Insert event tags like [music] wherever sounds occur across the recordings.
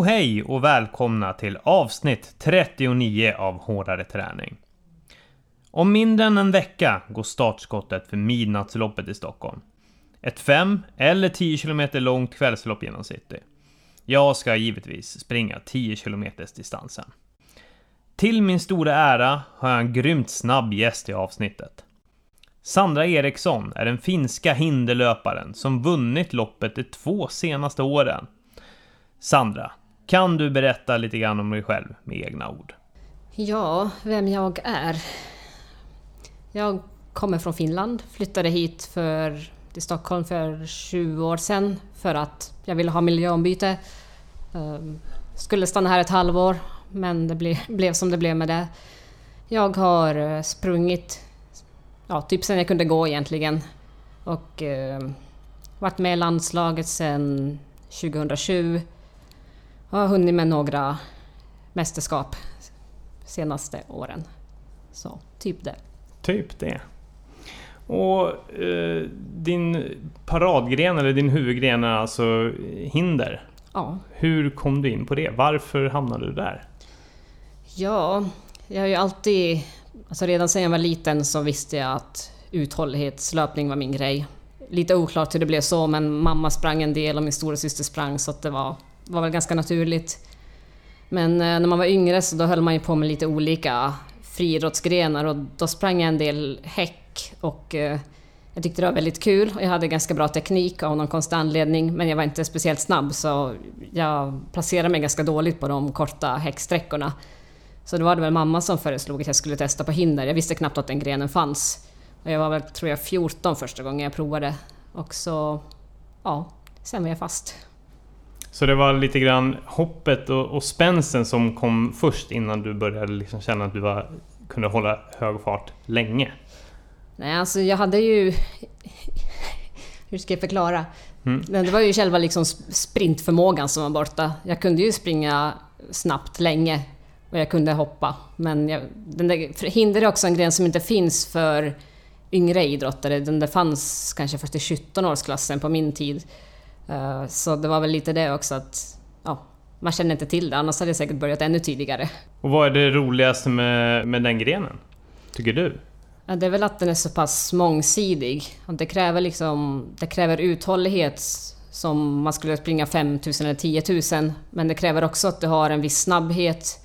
Tjo hej och välkomna till avsnitt 39 av Hårdare träning. Om mindre än en vecka går startskottet för Midnattsloppet i Stockholm. Ett 5 eller 10 km långt kvällslopp genom city. Jag ska givetvis springa 10 km distansen. Till min stora ära har jag en grymt snabb gäst i avsnittet. Sandra Eriksson är den finska hinderlöparen som vunnit loppet de två senaste åren. Sandra, kan du berätta lite grann om dig själv med egna ord? Ja, vem jag är? Jag kommer från Finland, flyttade hit för, till Stockholm för 20 år sedan för att jag ville ha miljöombyte. Ehm, skulle stanna här ett halvår, men det ble, [laughs] blev som det blev med det. Jag har eh, sprungit, ja, typ sen jag kunde gå egentligen. Och eh, varit med i landslaget sen 2007. Och har hunnit med några mästerskap senaste åren. Så, typ det. Typ det. Och eh, din paradgren eller din huvudgren är alltså hinder. Ja. Hur kom du in på det? Varför hamnade du där? Ja, jag har ju alltid... Alltså redan sedan jag var liten så visste jag att uthållighetslöpning var min grej. Lite oklart hur det blev så, men mamma sprang en del och min stora syster sprang så att det var, var väl ganska naturligt. Men eh, när man var yngre så då höll man ju på med lite olika friidrottsgrenar och då sprang jag en del häck och eh, jag tyckte det var väldigt kul och jag hade ganska bra teknik av någon konstig anledning men jag var inte speciellt snabb så jag placerade mig ganska dåligt på de korta häcksträckorna. Så då var det väl mamma som föreslog att jag skulle testa på hinder. Jag visste knappt att den grenen fanns. Och jag var väl, tror jag, 14 första gången jag provade. Och så, ja, sen var jag fast. Så det var lite grann hoppet och, och spänsten som kom först innan du började liksom känna att du var, kunde hålla hög fart länge? Nej, alltså jag hade ju... [laughs] Hur ska jag förklara? Mm. Men det var ju själva liksom sprintförmågan som var borta. Jag kunde ju springa snabbt länge och jag kunde hoppa. Men jag, den där, hinder är också en gren som inte finns för yngre idrottare. Den där fanns kanske först i 17-årsklassen på min tid. Eh, Så det var väl lite det också att ja, man kände inte till det, annars hade jag säkert börjat ännu tidigare. Och vad är det roligaste med, med den grenen? Tycker du? Ja, det är väl att den är så pass mångsidig. Det kräver liksom, det kräver uthållighet som man skulle springa 5000 eller 10 000. Men det kräver också att du har en viss snabbhet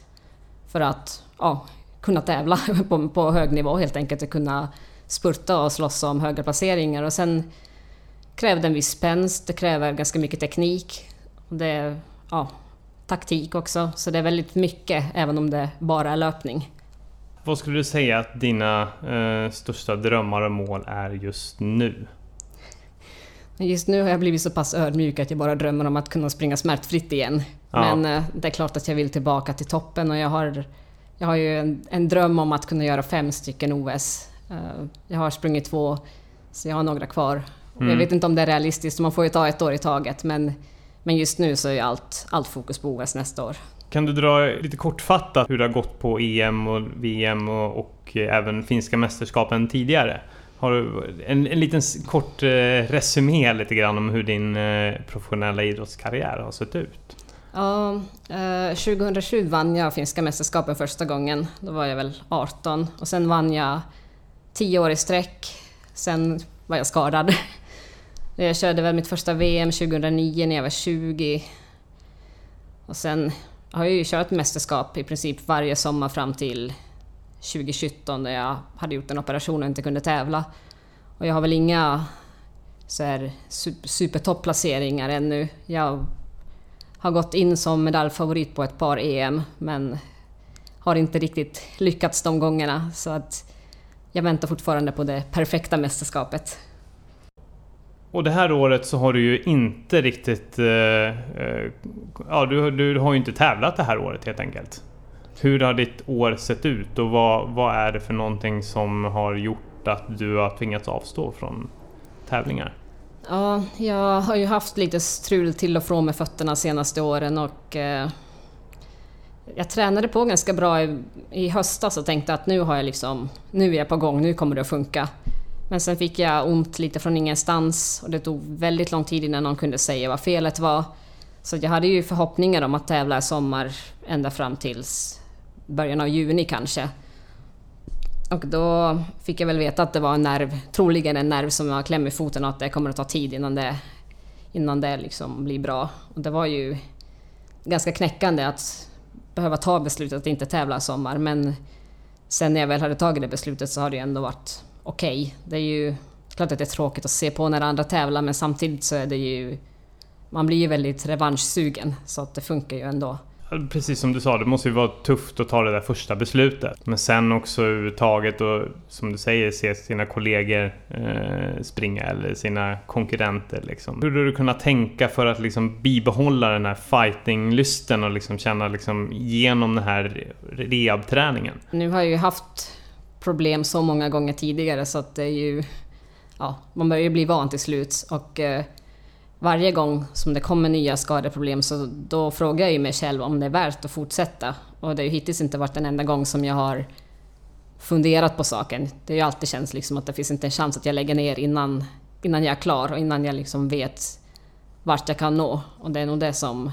för att ja, kunna tävla [laughs] på, på hög nivå helt enkelt. Att kunna spurta och slåss om höga placeringar. Och sen kräver det en viss spänst, det kräver ganska mycket teknik. Det är, ja, taktik också. Så det är väldigt mycket, även om det bara är löpning. Vad skulle du säga att dina eh, största drömmar och mål är just nu? Just nu har jag blivit så pass ödmjuk att jag bara drömmer om att kunna springa smärtfritt igen. Ja. Men eh, det är klart att jag vill tillbaka till toppen och jag har, jag har ju en, en dröm om att kunna göra fem stycken OS. Eh, Jag har sprungit två, så jag har några kvar. Mm. Jag vet inte om det är realistiskt, man får ju ta ett år i taget. Men, men just nu så är allt, allt fokus på OS nästa år. Kan du dra lite kortfattat hur det har gått på EM och VM och, och eh, även finska mästerskapen tidigare? Har du en, en liten kort eh, resumé lite grann om hur din eh, professionella idrottskarriär har sett ut? Ja, eh, 2007 vann jag finska mästerskapen första gången. Då var jag väl 18. Och sen vann jag 10 år i sträck. Sen var jag skadad. [laughs] Jag körde väl mitt första VM 2009 när jag var 20. Och sen har jag ju kört mästerskap i princip varje sommar fram till 2017 när jag hade gjort en operation och inte kunde tävla. Och jag har väl inga så här, ännu. Jag har gått in som medaljfavorit på ett par EM men har inte riktigt lyckats de gångerna så att jag väntar fortfarande på det perfekta mästerskapet. Och det här året så har du ju inte riktigt... Eh, eh, ja, du, du har ju inte tävlat det här året helt enkelt. Hur har ditt år sett ut och vad, vad är det för någonting som har gjort att du har tvingats avstå från tävlingar? Ja, jag har ju haft lite strul till och från med fötterna senaste åren och eh, jag tränade på ganska bra i, i höstas och tänkte att nu har jag liksom, nu är jag på gång, nu kommer det att funka. Men sen fick jag ont lite från ingenstans och det tog väldigt lång tid innan någon kunde säga vad felet var. Så jag hade ju förhoppningar om att tävla i sommar ända fram tills början av juni kanske. Och då fick jag väl veta att det var en nerv, troligen en nerv som har kläm i foten och att det kommer att ta tid innan det, innan det liksom blir bra. Och det var ju ganska knäckande att behöva ta beslutet att inte tävla i sommar men sen när jag väl hade tagit det beslutet så har det ju ändå varit okej. Okay. Det är ju klart att det är tråkigt att se på när andra tävlar men samtidigt så är det ju... Man blir ju väldigt revanschsugen så att det funkar ju ändå. Precis som du sa, det måste ju vara tufft att ta det där första beslutet. Men sen också överhuvudtaget och som du säger se sina kollegor eh, springa eller sina konkurrenter. Liksom. Hur har du kunnat tänka för att liksom bibehålla den här fightinglysten och liksom känna liksom igenom den här rehabträningen? Nu har jag ju haft problem så många gånger tidigare så att det är ju... Ja, man börjar ju bli van till slut och eh, varje gång som det kommer nya skadeproblem så då frågar jag ju mig själv om det är värt att fortsätta. Och det har ju hittills inte varit en enda gång som jag har funderat på saken. Det har ju alltid känts liksom att det finns inte en chans att jag lägger ner innan, innan jag är klar och innan jag liksom vet vart jag kan nå. Och det är nog det som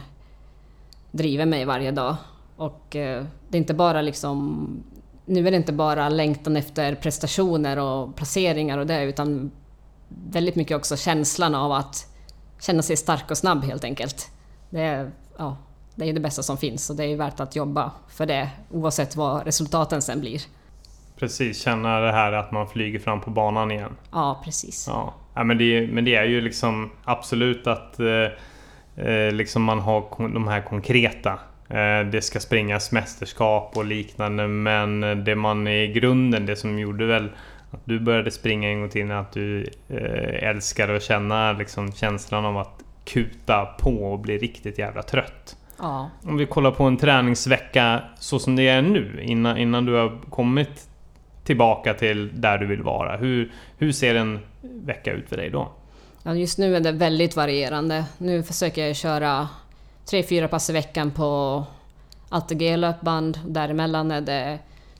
driver mig varje dag. Och eh, det är inte bara liksom... Nu är det inte bara längtan efter prestationer och placeringar och det, utan väldigt mycket också känslan av att känna sig stark och snabb helt enkelt. Det är, ja, det är det bästa som finns och det är värt att jobba för det oavsett vad resultaten sen blir. Precis, känna det här att man flyger fram på banan igen. Ja, precis. Ja, ja men, det, men det är ju liksom absolut att eh, eh liksom man har de här konkreta det ska springas mästerskap och liknande men det man i grunden, det som gjorde väl att du började springa en gång till när att du eh, älskar att känna liksom, känslan av att kuta på och bli riktigt jävla trött. Ja. Om vi kollar på en träningsvecka så som det är nu innan, innan du har kommit tillbaka till där du vill vara. Hur, hur ser en vecka ut för dig då? Ja, just nu är det väldigt varierande. Nu försöker jag köra 3-4 pass i veckan på ATG löpband. Däremellan är det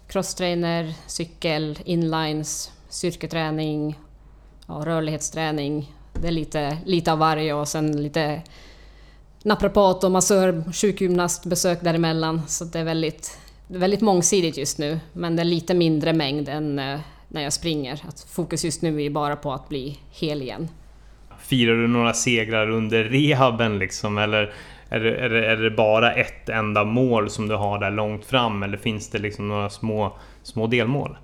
crosstrainer, cykel, inlines, styrketräning, ja, rörlighetsträning. Det är lite, lite av varje och sen lite naprapat och massör, sjukgymnastbesök däremellan. Så det är väldigt, väldigt mångsidigt just nu, men det är lite mindre mängd än eh, när jag springer. Att fokus just nu är bara på att bli hel igen. Firar du några segrar under rehaben liksom, eller är det, är, det, är det bara ett enda mål som du har där långt fram eller finns det liksom några små, små delmål?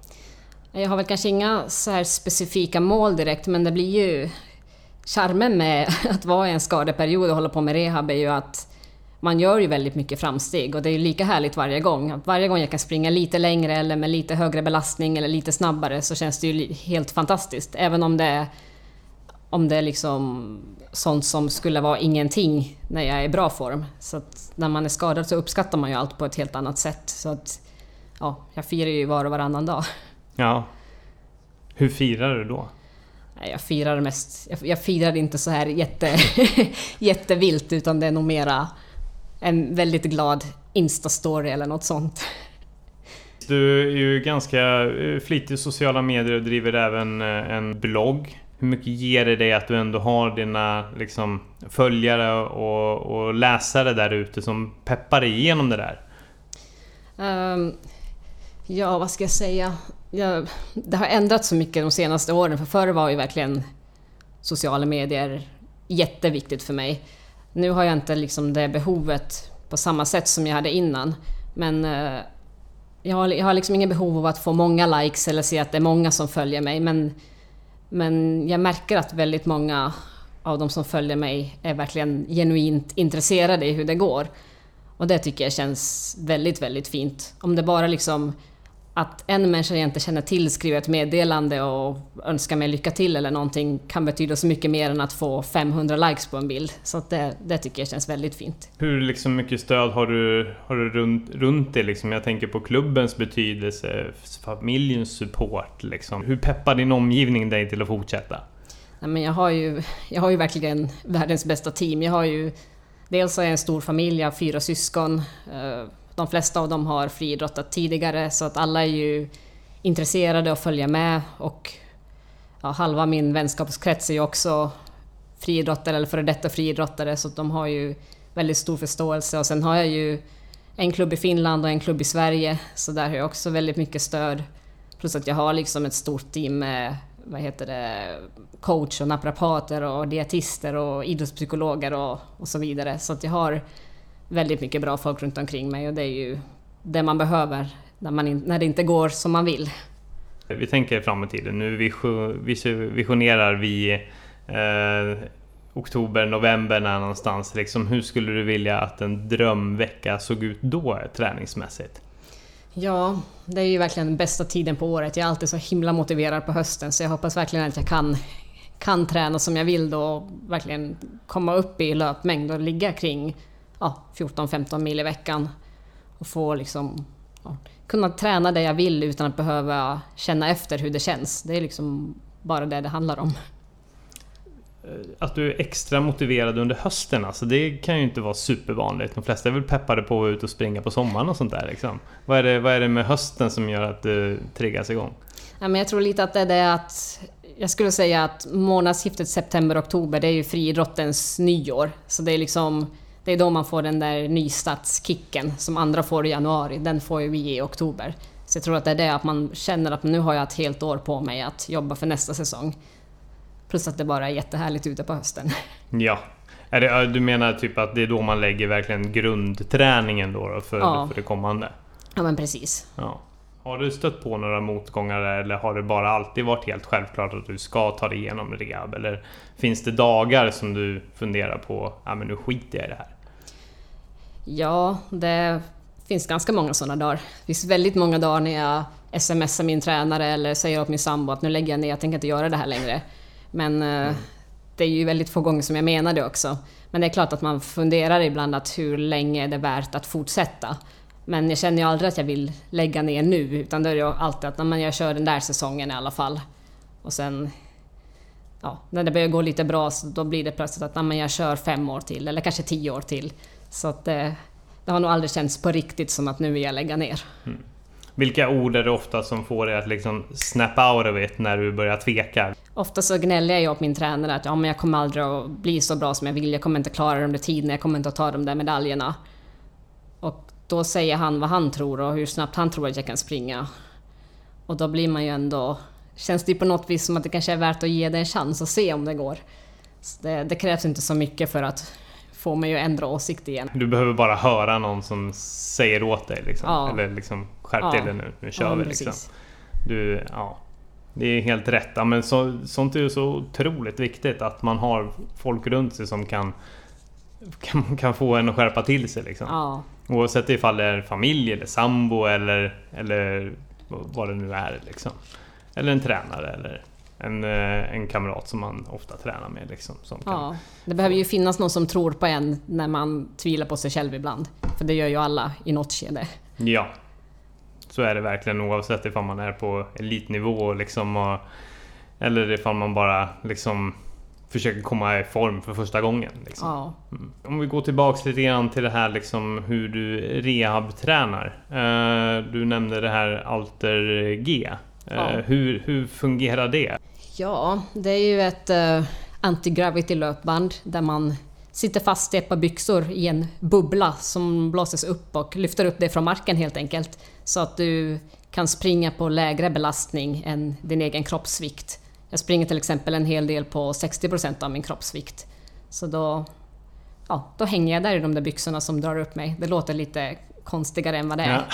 Jag har väl kanske inga så här specifika mål direkt men det blir ju... Charmen med [laughs] att vara i en skadeperiod och hålla på med rehab är ju att man gör ju väldigt mycket framsteg och det är ju lika härligt varje gång. Varje gång jag kan springa lite längre eller med lite högre belastning eller lite snabbare så känns det ju helt fantastiskt. Även om det är om det är liksom sånt som skulle vara ingenting när jag är i bra form. Så när man är skadad så uppskattar man ju allt på ett helt annat sätt. Så att, ja, jag firar ju var och varannan dag. Ja. Hur firar du då? Jag firar mest... Jag, jag firar inte så här jätte, [laughs] jättevilt utan det är nog mera en väldigt glad Insta-story eller något sånt. Du är ju ganska eh, flitig i sociala medier och driver även eh, en blogg hur mycket ger det dig att du ändå har dina liksom, följare och, och läsare där ute som peppar dig igenom det där? Um, ja, vad ska jag säga? Jag, det har ändrats så mycket de senaste åren, för förr var ju verkligen sociala medier jätteviktigt för mig. Nu har jag inte liksom det behovet på samma sätt som jag hade innan. Men uh, jag har, jag har liksom inget behov av att få många likes eller se att det är många som följer mig. Men men jag märker att väldigt många av de som följer mig är verkligen genuint intresserade i hur det går. Och det tycker jag känns väldigt, väldigt fint. Om det bara liksom att en människa jag inte känner till skriver ett meddelande och önskar mig lycka till eller någonting kan betyda så mycket mer än att få 500 likes på en bild. Så det, det tycker jag känns väldigt fint. Hur liksom mycket stöd har du, har du runt, runt det? Liksom? Jag tänker på klubbens betydelse, familjens support. Liksom. Hur peppar din omgivning dig till att fortsätta? Nej, men jag, har ju, jag har ju verkligen världens bästa team. Jag har ju, dels har jag en stor familj, jag har fyra syskon. De flesta av dem har friidrottat tidigare så att alla är ju intresserade och följer med och ja, halva min vänskapskrets är ju också friidrottare eller före detta friidrottare så att de har ju väldigt stor förståelse och sen har jag ju en klubb i Finland och en klubb i Sverige så där har jag också väldigt mycket stöd. Plus att jag har liksom ett stort team med vad heter det, coach och naprapater och dietister och idrottspsykologer och, och så vidare. Så att jag har väldigt mycket bra folk runt omkring mig och det är ju det man behöver när, man in, när det inte går som man vill. Vi tänker fram i tiden. Nu visionerar vi eh, oktober, november när någonstans. Liksom, hur skulle du vilja att en drömvecka såg ut då träningsmässigt? Ja, det är ju verkligen den bästa tiden på året. Jag är alltid så himla motiverad på hösten så jag hoppas verkligen att jag kan, kan träna som jag vill då och verkligen komma upp i löpmängd och ligga kring ja, 14-15 mil i veckan. Och få liksom ja, kunna träna det jag vill utan att behöva känna efter hur det känns. Det är liksom bara det det handlar om. Eh, att du är extra motiverad under hösten, alltså det kan ju inte vara supervanligt. De flesta är väl peppade på att vara ute och springa på sommaren och sånt där. Liksom. Vad, är det, vad är det med hösten som gör att du triggas igång? Ja, men jag tror lite att det är det att jag skulle säga att månadsskiftet september-oktober, det är ju friidrottens nyår. Så det är liksom det är då man får den där nystartskicken som andra får i januari. Den får ju vi i oktober. Så jag tror att det är det att man känner att nu har jag ett helt år på mig att jobba för nästa säsong. Plus att det bara är jättehärligt ute på hösten. [laughs] Ja. Är det, du menar typ att det är då man lägger verkligen grundträningen då, för, ja. för det kommande? Ja men precis. Ja. Har du stött på några motgångar eller har det bara alltid varit helt självklart att du ska ta dig igenom rehab? Eller finns det dagar som du funderar på, ja men nu skiter jag i det här? Ja, det finns ganska många sådana dagar. Det finns väldigt många dagar när jag smsar min tränare eller säger åt min sambo att nu lägger jag ner, jag tänker inte göra det här längre. Men eh, mm. det är ju väldigt få gånger som jag menar det också. Men det är klart att man funderar ibland att hur länge är det värt att fortsätta. Men jag känner ju aldrig att jag vill lägga ner nu, utan då är det alltid att men jag kör den där säsongen i alla fall. Och sen ja, när det börjar gå lite bra så då blir det plötsligt att men jag kör fem år till, eller kanske tio år till. Så att det, det har nog aldrig känts på riktigt som att nu vill jag lägga ner. Mm. Vilka ord är det ofta som får dig att liksom snap out of it när du börjar tveka? Ofta så gnäller jag åt min tränare att ja, men jag kommer aldrig att bli så bra som jag vill, jag kommer inte klara de där tiderna, jag kommer inte att ta de där medaljerna. Och då säger han vad han tror och hur snabbt han tror att jag kan springa. Och då blir man ju ändå... Känns det på något vis som att det kanske är värt att ge det en chans och se om det går. Det, det, krävs inte så mycket för att få mig att ändra åsikt igen. Du behöver bara höra någon som säger åt dig liksom. Ja. Eller liksom skärp ja. till dig nu, nu kör ja, vi liksom. Du, ja. Det är helt rätt. Ja, men så, sånt är ju så otroligt viktigt att man har folk runt sig som kan, [laughs] kan, kan få en att skärpa till sig. Liksom. Ja. Oavsett ifall det är familj eller sambo eller, eller vad det nu är. Liksom. Eller en tränare eller en, eh, en kamrat som man ofta tränar med. Liksom, som ja, kan... Det behöver ju finnas någon som tror på en när man tvivlar på sig själv ibland. För det gör ju alla i något skede. Ja, så är det verkligen oavsett ifall man är på elitnivå liksom, och, eller ifall man bara liksom försöker komma i form för första gången. Liksom. Ja. Mm. Om vi går tillbaks lite grann till det här liksom, hur du rehabtränar. Uh, du nämnde det här Alter G. Uh, ja. hur, hur fungerar det? Ja, det är ju ett eh, uh, anti-gravity löpband där man sitter fast i ett par byxor i en bubbla som blåses upp och lyfter upp dig från marken helt enkelt. Så att du kan springa på lägre belastning än din egen kroppsvikt. Jag springer till exempel en hel del på 60 procent av min kroppsvikt. Så då, ja, då hänger jag där i de där byxorna som drar upp mig. Det låter lite konstigare än vad det är. Ja.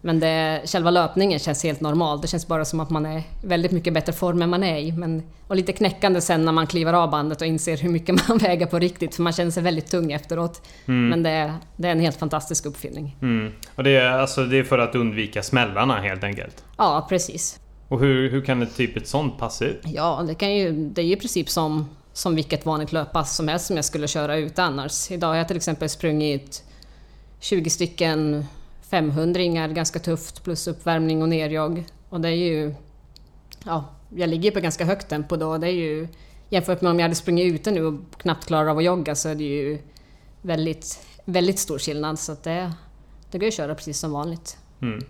Men det, själva löpningen känns helt normal. Det känns bara som att man är väldigt mycket bättre form än man är i. Men, och lite knäckande sen när man kliver av bandet och inser hur mycket [laughs] man väger på riktigt. För man känner sig väldigt tung efteråt. Mm. Men det, det, är en helt fantastisk uppfinning. Mm. Och det är, alltså, det är för att undvika smällarna helt enkelt? Ja, precis. Och hur, hur kan ett typ ett sånt pass ut? Ja, det, kan ju, det är ju i princip som, som vilket vanligt löppass som helst som jag skulle köra ut annars. Idag har jag till exempel sprungit 20 stycken 500 ganska tufft plus uppvärmning och nerjogg. Och det är ju... Ja, jag ligger på ganska högt tempo då. Det är ju, jämfört med om jag hade sprungit ute nu och knappt klarar av att jogga så är det ju väldigt, väldigt stor skillnad. Så det, det går att köra precis som vanligt. Mm.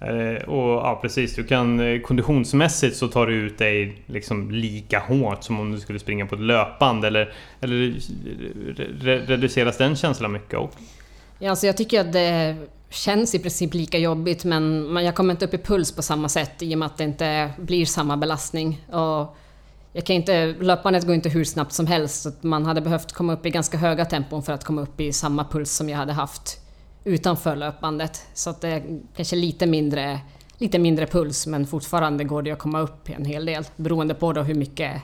Eh, och ja precis, du kan eh, konditionsmässigt så tar du ut dig liksom lika hårt som om du skulle springa på ett löpband eller, eller eh, re reduceras den känslan mycket? Också? Ja, alltså jag tycker att det känns i princip lika jobbigt men jag kommer inte upp i puls på samma sätt i och med att det inte blir samma belastning. Och jag kan inte, löpandet går inte hur snabbt som helst så man hade behövt komma upp i ganska höga tempon för att komma upp i samma puls som jag hade haft utanför löpandet. Så att det är kanske lite mindre, lite mindre puls men fortfarande går det att komma upp en hel del beroende på då hur mycket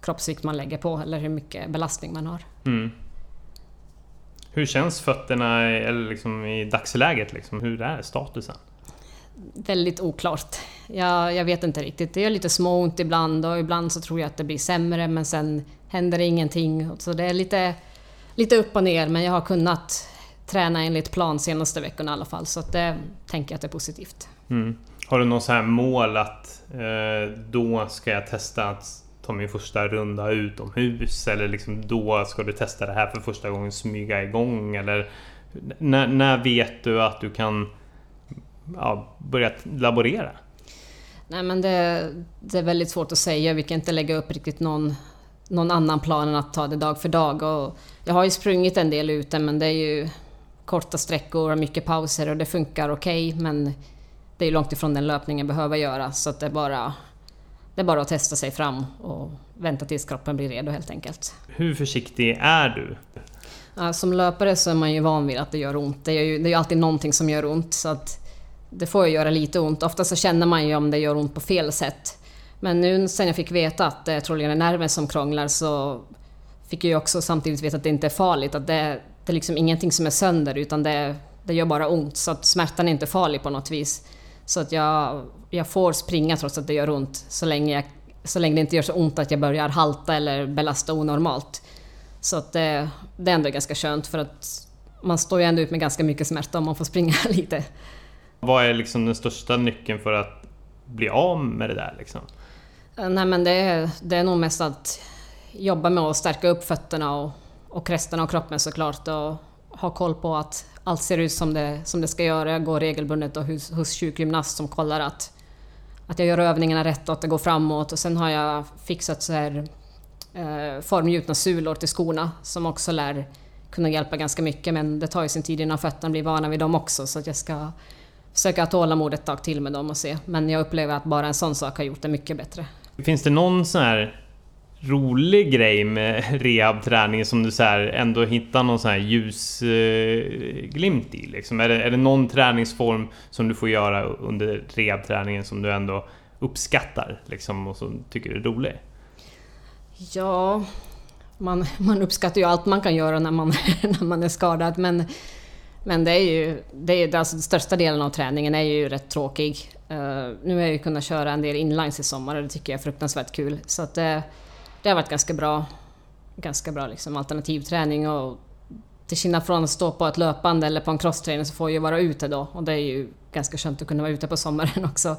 kroppsvikt man lägger på eller hur mycket belastning man har. Mm. Hur känns fötterna eller liksom i dagsläget? Liksom? Hur är statusen? Väldigt oklart. Jag, jag vet inte riktigt. Det gör lite småont ibland och ibland så tror jag att det blir sämre men sen händer det ingenting. Så det är lite, lite upp och ner men jag har kunnat träna enligt plan senaste veckorna i alla fall så det tänker jag att det är positivt. Mm. Har du något så här mål att eh, då ska jag testa att ta min första runda utomhus eller liksom då ska du testa det här för första gången, smyga igång eller när, när vet du att du kan ja, börja laborera? Nej men det, det, är väldigt svårt att säga. Vi kan inte lägga upp riktigt någon, någon annan plan än att ta det dag för dag. Och jag har ju sprungit en del ute men det är ju korta sträckor och mycket pauser och det funkar okej okay, men det är långt ifrån den löpningen behöver göra så att det är bara det är bara att testa sig fram och vänta tills kroppen blir redo helt enkelt. Hur försiktig är du? som löpare så är man ju van vid att det gör ont. Det är ju, det är ju alltid någonting som gör ont så att det får ju göra lite ont. Ofta så känner man ju om det gör ont på fel sätt. Men nu sen jag fick veta att det troligen är nerven som krånglar så fick jag ju också samtidigt veta att det inte är farligt. Att det, det är liksom ingenting som är sönder utan det, det gör bara ont. Så att smärtan är inte farlig på något vis. Så att jag, jag får springa trots att det gör ont så länge, jag, så länge det inte gör så ont att jag börjar halta eller belasta onormalt. Så att det, det är ändå ganska skönt för att man står ju ändå ut med ganska mycket smärta om man får springa [laughs] lite. Vad är liksom den största nyckeln för att bli av med det där? Liksom? Nej men det är, det är nog mest att jobba med att stärka upp fötterna och, och resten av kroppen såklart och ha koll på att allt ser ut som det, som det ska göra. Jag går regelbundet och hos, hos sjukgymnast som kollar att, att jag gör övningarna rätt och att det går framåt. Och sen har jag fixat så här eh, formgjutna sulor till skorna som också lär kunna hjälpa ganska mycket men det tar ju sin tid innan fötterna blir vana vid dem också så att jag ska försöka ha tålamod ett tag till med dem och se. Men jag upplever att bara en sån sak har gjort det mycket bättre. Finns det någon sån här rolig grej med rehabträning som du så ändå hittar någon sån här ljusglimt eh, i? Liksom? Är, det, är det någon träningsform som du får göra under rehabträningen som du ändå uppskattar liksom, och som tycker är rolig? Ja, man, man uppskattar ju allt man kan göra när man, [laughs] när man är skadad men, men det är ju, det är, alltså den största delen av träningen är ju rätt tråkig. Uh, nu har jag ju kunnat köra en del inlines i sommar och det tycker jag är fruktansvärt kul. Så att, uh, det har varit ganska bra, ganska bra liksom, alternativträning och till skillnad från att stå på ett löpande eller på en crossträning så får jag ju vara ute då och det är ju ganska skönt att kunna vara ute på sommaren [laughs] också.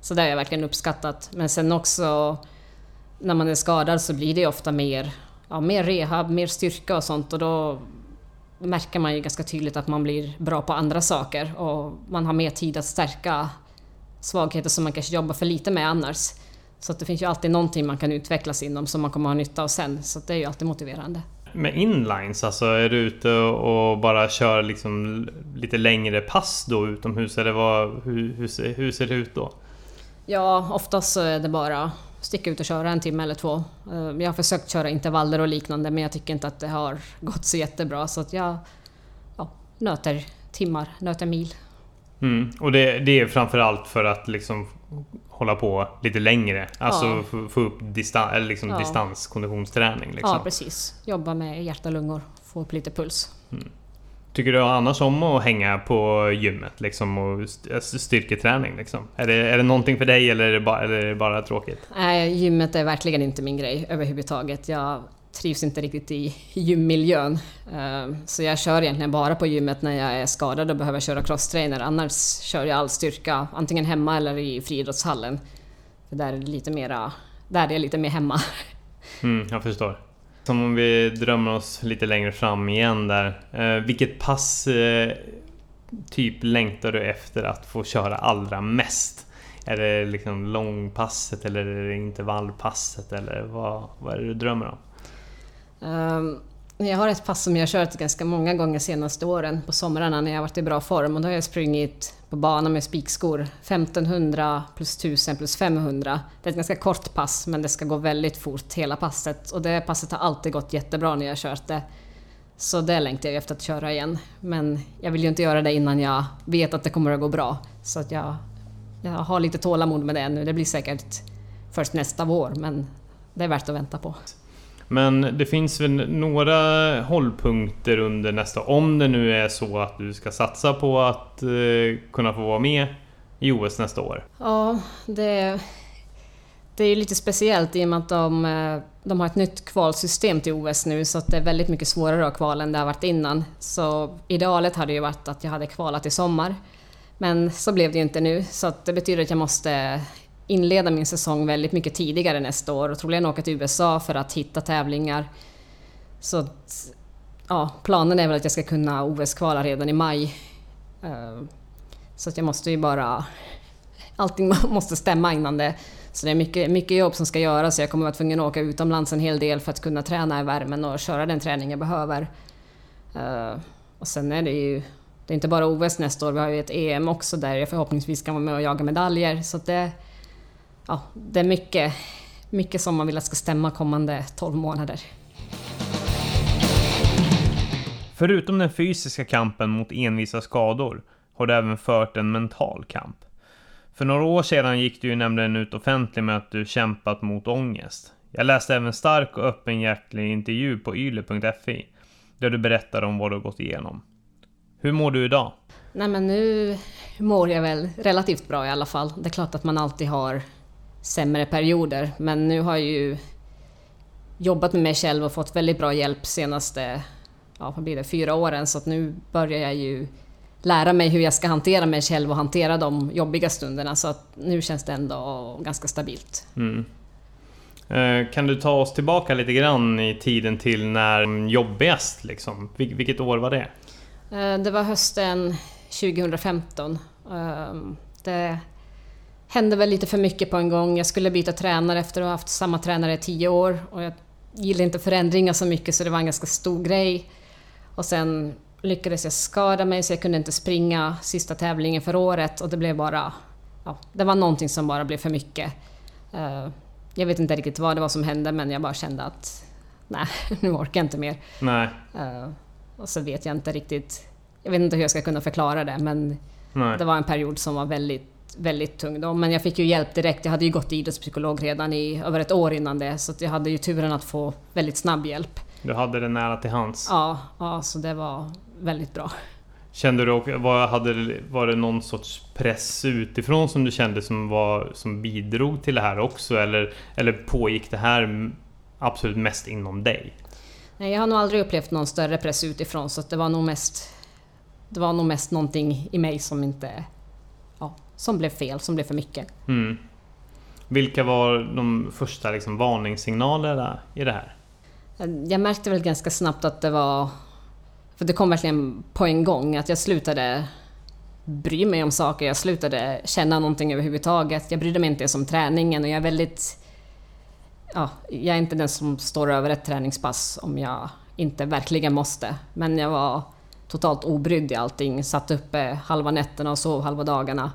Så det har jag verkligen uppskattat. Men sen också när man är skadad så blir det ofta mer, ja, mer rehab, mer styrka och sånt och då märker man ju ganska tydligt att man blir bra på andra saker och man har mer tid att stärka svagheter som man kanske jobbar för lite med annars. Så det finns ju alltid någonting man kan utvecklas inom som man kommer ha nytta av sen. Så det är ju alltid motiverande. Med inlines, alltså är du ute och bara kör liksom lite längre pass då utomhus? Eller vad, hur, hur, ser, hur ser det ut då? Ja, oftast så är det bara sticka ut och köra en timme eller två. Eh, jag har försökt köra intervaller och liknande men jag tycker inte att det har gått så jättebra så att jag ja, nöter timmar, nöter mil. Mm. Och det, det är framförallt för att liksom hålla på lite längre. Alltså ja. få upp distan eller liksom ja. distanskonditionssträning. Liksom. Ja, precis. Jobba med hjärta och lungor. Få upp lite puls. Mm. Tycker du annars om att hänga på gymmet liksom, och alltså, styrketräning? Liksom? Är, det, är det någonting för dig eller är det bara, är det bara tråkigt? Nej, gymmet är verkligen inte min grej överhuvudtaget. Jag trivs inte riktigt i gymmiljön. Ehm, så jag kör egentligen bara på gymmet när jag är skadad och behöver köra crosstrainer. Annars kör jag all styrka antingen hemma eller i friidrottshallen. För där är det lite mera, där är jag lite mer hemma. Mm, jag förstår. Som om vi drömmer oss lite längre fram igen där. Eh, vilket pass eh, typ längtar du efter att få köra allra mest? Är det liksom långpasset eller är det intervallpasset eller vad, vad är det du drömmer om? Um, jag har ett pass som jag har kört ganska många gånger de senaste åren på somrarna när jag har varit i bra form och då har jag sprungit på bana med spikskor 1500 plus 1000 plus 500. Det är ett ganska kort pass men det ska gå väldigt fort hela passet och det passet har alltid gått jättebra när jag har kört det. Så det längtar jag efter att köra igen. Men jag vill ju inte göra det innan jag vet att det kommer att gå bra. Så att jag, jag har lite tålamod med det nu. Det blir säkert först nästa vår men det är värt att vänta på. Men det finns väl några hållpunkter under nästa Om det nu är så att du ska satsa på att eh, kunna få vara med i OS nästa år. Ja, det, det är lite speciellt i och med att de, eh, de har ett nytt kvalsystem till OS nu så att det är väldigt mycket svårare att kvala än det har varit innan. Så idealet hade ju varit att jag hade kvalat i sommar. Men så blev det ju inte nu så att det betyder att jag måste inleda min säsong väldigt mycket tidigare nästa år och troligen åka till USA för att hitta tävlingar. Så att, ja, planen är väl att jag ska kunna OS-kvala redan i maj. Eh, så att jag måste ju bara... Allting [laughs] måste stämma innan det. Så det är mycket, mycket jobb som ska göras jag kommer att vara tvungen att åka utomlands en hel del för att kunna träna i värmen och köra den träning jag behöver. Eh, och sen är det ju... Det är inte bara OS nästa år, vi har ju ett EM också där jag förhoppningsvis kan vara med och jaga medaljer. Så det, ja, det är mycket, mycket som man vill att ska stämma kommande 12 månader. Förutom den fysiska kampen mot envisa skador har du även fört en mental kamp. För några år sedan gick du ju nämligen ut offentligt med att du kämpat mot ångest. Jag läste även stark och öppenhjärtig intervju på yle.fi där du berättar om vad du gått igenom. Hur mår du idag? Nej men nu mår jag väl relativt bra i alla fall. Det är klart att man alltid har sämre perioder. Men nu har jag ju jobbat med mig själv och fått väldigt bra hjälp senaste ja, vad blir det, fyra åren. Så att nu börjar jag ju lära mig hur jag ska hantera mig själv och hantera de jobbiga stunderna. Så att nu känns det ändå ganska stabilt. Mm. Eh, kan du ta oss tillbaka lite grann i tiden till när jobbigast? Liksom? Vilket år var det? Eh, det var hösten 2015. Ehm, det hände väl lite för mycket på en gång. Jag skulle byta tränare efter att ha haft samma tränare i tio år och jag gillade inte förändringar så mycket så det var en ganska stor grej. Och sen lyckades jag skada mig så jag kunde inte springa sista tävlingen för året och det blev bara... Ja, det var någonting som bara blev för mycket. Uh, jag vet inte riktigt vad det var som hände men jag bara kände att nej, [laughs] nu orkar jag inte mer. Nej. Uh, och så vet jag inte riktigt... Jag vet inte hur jag ska kunna förklara det men nej. det var en period som var väldigt väldigt tung då. Men jag fick ju hjälp direkt. Jag hade ju gått idrottspsykolog redan i över ett år innan det. Så jag hade ju turen att få väldigt snabb hjälp. Du hade det nära till hands? Ja, ja så det var väldigt bra. Kände du, var, hade, var det någon sorts press utifrån som du kände som, var, som bidrog till det här också? Eller, eller pågick det här absolut mest inom dig? Nej, jag har nog aldrig upplevt någon större press utifrån så det var nog mest... Det var nog mest någonting i mig som inte som blev fel, som blev för mycket. Mm. Vilka var de första liksom, varningssignalerna i det här? Jag märkte väl ganska snabbt att det var... För det kom verkligen på en gång, att jag slutade bry mig om saker, jag slutade känna någonting överhuvudtaget. Jag brydde mig inte ens om träningen och jag är väldigt... Ja, jag är inte den som står över ett träningspass om jag inte verkligen måste. Men jag var totalt obrydd i allting, satt uppe halva nätterna och sov halva dagarna.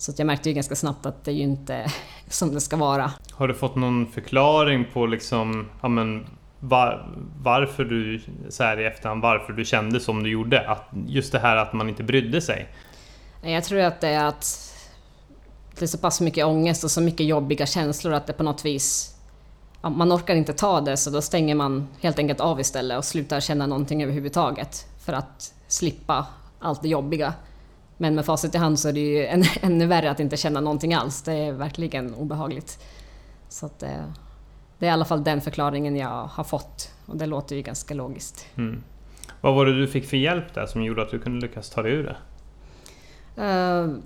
Så jag märkte ju ganska snabbt att det är ju inte [laughs] som det ska vara. Har du fått någon förklaring på liksom, ja men, var, varför du, så här i efterhand, varför du kände som du gjorde? Att, just det här att man inte brydde sig? Jag tror att det är att det är så pass mycket ångest och så mycket jobbiga känslor att det på något vis man orkar inte ta det så då stänger man helt enkelt av istället och slutar känna någonting överhuvudtaget för att slippa allt det jobbiga. Men med facit i hand så är det ju än, [laughs] ännu värre att inte känna någonting alls. Det är verkligen obehagligt. Så att, det, det är i alla fall den förklaringen jag har fått och det låter ju ganska logiskt. Mm. Vad var det du fick för hjälp där som gjorde att du kunde lyckas ta dig ur det? Uh,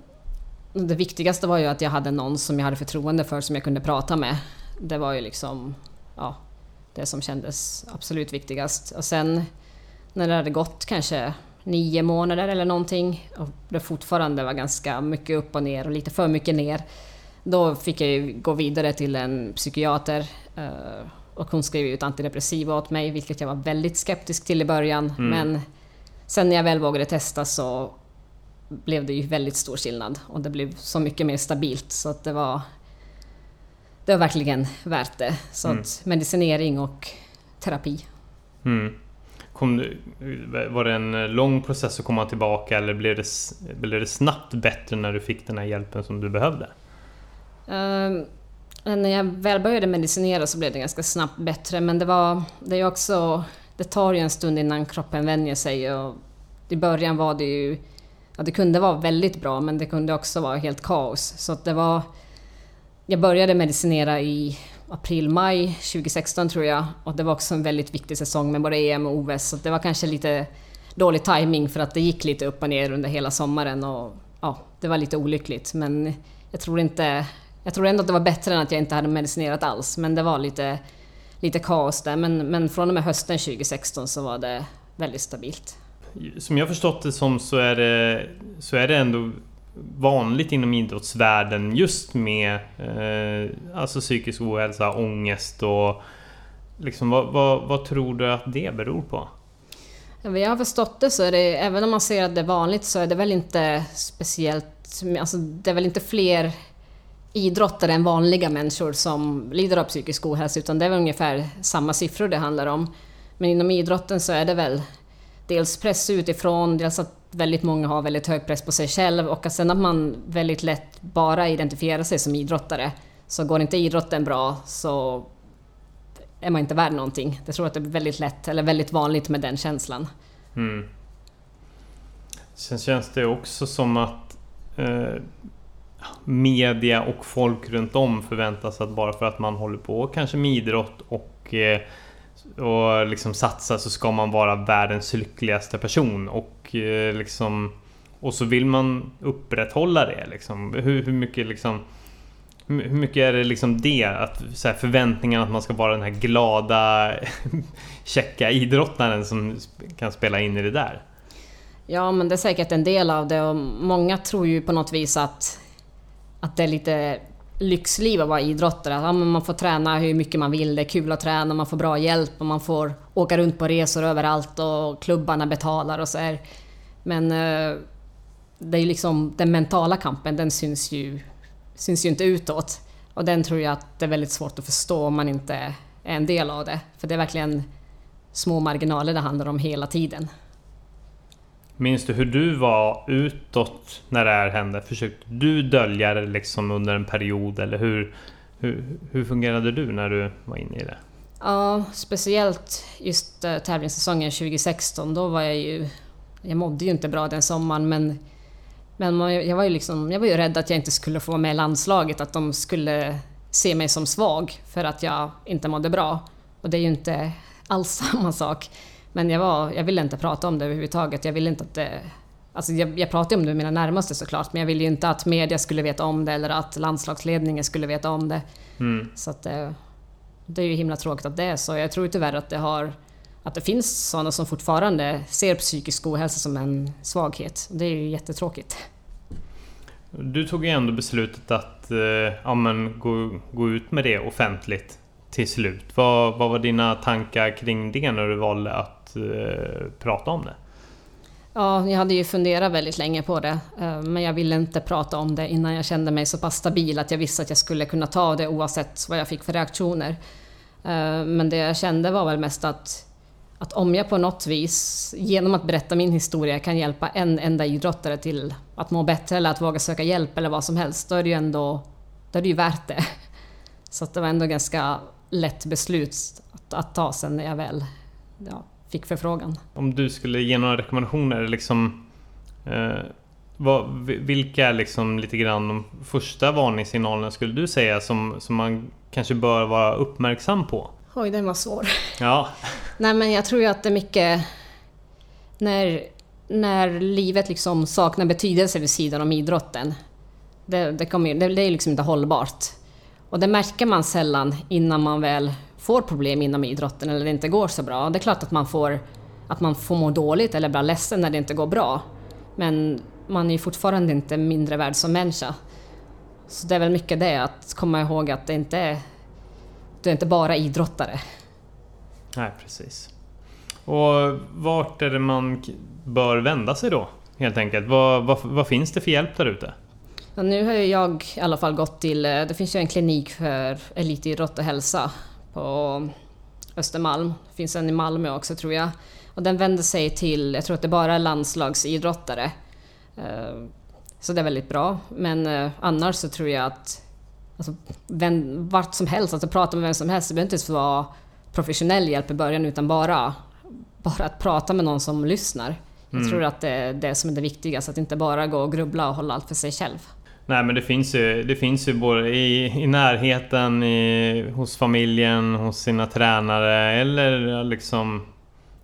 det viktigaste var ju att jag hade någon som jag hade förtroende för som jag kunde prata med. Det var ju liksom ja, det som kändes absolut viktigast. Och sen när det hade gått kanske nio månader eller någonting och det fortfarande var ganska mycket upp och ner och lite för mycket ner. Då fick jag ju gå vidare till en psykiater eh, och hon skrev ut antidepressiva åt mig, vilket jag var väldigt skeptisk till i början. Mm. Men sen när jag väl vågade testa så blev det ju väldigt stor skillnad och det blev så mycket mer stabilt så att det var det var verkligen värt det. Så Mm. medicinering och terapi. Mm. Kom var det en lång process att komma tillbaka eller blev det, blev det snabbt bättre när du fick den här hjälpen som du behövde? Ehm, eh, när jag väl började medicinera så blev det ganska snabbt bättre men det var det är också det tar ju en stund innan kroppen vänjer sig och i början var det ju ja, det kunde vara väldigt bra men det kunde också vara helt kaos så att det var jag började medicinera i april, maj 2016 tror jag och det var också en väldigt viktig säsong med både EM och OS så det var kanske lite dålig timing för att det gick lite upp och ner under hela sommaren och ja, det var lite olyckligt men jag tror inte jag tror ändå att det var bättre än att jag inte hade medicinerat alls, men det var lite, lite kaos där. Men, men från och med hösten 2016 så var det väldigt stabilt. Som jag förstått det som så är det, så är det ändå vanligt inom idrottsvärlden just med eh, alltså psykisk ohälsa, ångest och liksom vad, vad, vad tror du att det beror på? Vad jag har förstått det så är det, även om man ser att det är vanligt, så är det väl inte speciellt... Alltså det är väl inte fler idrottare än vanliga människor som lider av psykisk ohälsa, utan det är väl ungefär samma siffror det handlar om. Men inom idrotten så är det väl dels press utifrån, dels att väldigt många har väldigt hög press på sig själv och att sen att man väldigt lätt bara identifierar sig som idrottare. Så går inte idrotten bra så är man inte värd någonting. Jag tror att det är väldigt lätt, eller väldigt vanligt med den känslan. Mm. Sen känns det också som att eh, media och folk runt om förväntas att bara för att man håller på kanske med idrott och, eh, och liksom satsa så ska man vara världens lyckligaste person och eh, liksom och så vill man upprätthålla det liksom. Hur, hur mycket liksom hur hur mycket är det liksom det? Att, så här, förväntningen att man ska vara den här glada, [laughs] checka idrottaren som kan spela in i det där? Ja, men det är säkert en del av det och många tror ju på något vis att, att det är lite lyxliv att vara idrottare. Att, ja, man får träna hur mycket man vill, det är kul att träna, man får bra hjälp och man får åka runt på resor överallt och klubbarna betalar och så här. Men eh, det är ju liksom den mentala kampen, den syns ju, syns ju inte utåt. Och den tror jag att det är väldigt svårt att förstå om man inte är en del av det. För det är verkligen små marginaler det handlar om hela tiden. Minns du hur du var utåt när det här hände? Försökte du dölja det liksom under en period eller hur, hur, hur fungerade du när du var inne i det? Ja, speciellt just eh, tävlingssäsongen 2016. Då var jag ju... Jag mådde ju inte bra den sommaren men... Men jag var ju liksom... Jag var ju rädd att jag inte skulle få vara med i landslaget. Att de skulle se mig som svag för att jag inte mådde bra. Och det är ju inte alls [laughs] samma sak. Men jag, var, jag ville inte prata om det överhuvudtaget. Jag ville inte att det... Alltså jag, jag pratade om det med mina närmaste såklart, men jag ville ju inte att media skulle veta om det eller att landslagsledningen skulle veta om det. Mm. Så att det, det är ju himla tråkigt att det är så. Jag tror tyvärr att det har att det finns sådana som fortfarande ser psykisk ohälsa som en svaghet. Det är ju jättetråkigt. Du tog ju ändå beslutet att eh, ja, men gå, gå ut med det offentligt till slut. Vad, vad var dina tankar kring det när du valde att eh, prata om det? Ja, jag hade ju funderat väldigt länge på det, eh, men jag ville inte prata om det innan jag kände mig så pass stabil att jag visste att jag skulle kunna ta det oavsett vad jag fick för reaktioner. Eh, men det jag kände var väl mest att, att om jag på något vis, genom att berätta min historia, kan hjälpa en enda idrottare till att må bättre eller att våga söka hjälp eller vad som helst, då är det ju ändå då är det ju värt det. Så att det var ändå ganska lätt beslut att, att ta sen när jag väl ja, fick förfrågan. Om du skulle ge några rekommendationer liksom eh, vad, vi- Vilka är liksom lite grann de första varningssignalerna skulle du säga som, som man kanske bör vara uppmärksam på? Oj, den var svår. Ja, [laughs] Nej men jag tror ju att det är mycket när, när livet liksom saknar betydelse vid sidan om idrotten. Det, det, kommer, ju- det, det är liksom inte hållbart. Och det märker man sällan innan man väl får problem inom idrotten eller det inte går så bra. Det är klart att man får att man får må dåligt eller bara ledsen när det inte går bra. Men man är ju fortfarande inte mindre värd som människa. Så det är väl mycket det, att komma ihåg att det inte är, du är inte bara idrottare. Nej, precis. Och vart är det man bör vända sig då? Helt enkelt. Vad, vad, vad finns det för hjälp där ute? Ja, nu har jag i alla fall gått till, eh, det finns ju en klinik för elitidrott och hälsa på Östermalm. Det finns en i Malmö också tror jag. Och den vänder sig till, jag tror att det bara är landslagsidrottare. Eh, så det är väldigt bra. Men eh, annars så tror jag att alltså, vem, vart som helst, alltså prata med vem som helst. Det behöver inte ens vara professionell hjälp i början utan bara, bara att prata med någon som lyssnar. Jag Mm. tror att det är det som är det viktigaste, att inte bara gå och grubbla och hålla allt för sig själv. Nej men det finns ju, det finns ju både i, i närheten, i, hos familjen, hos sina tränare eller liksom...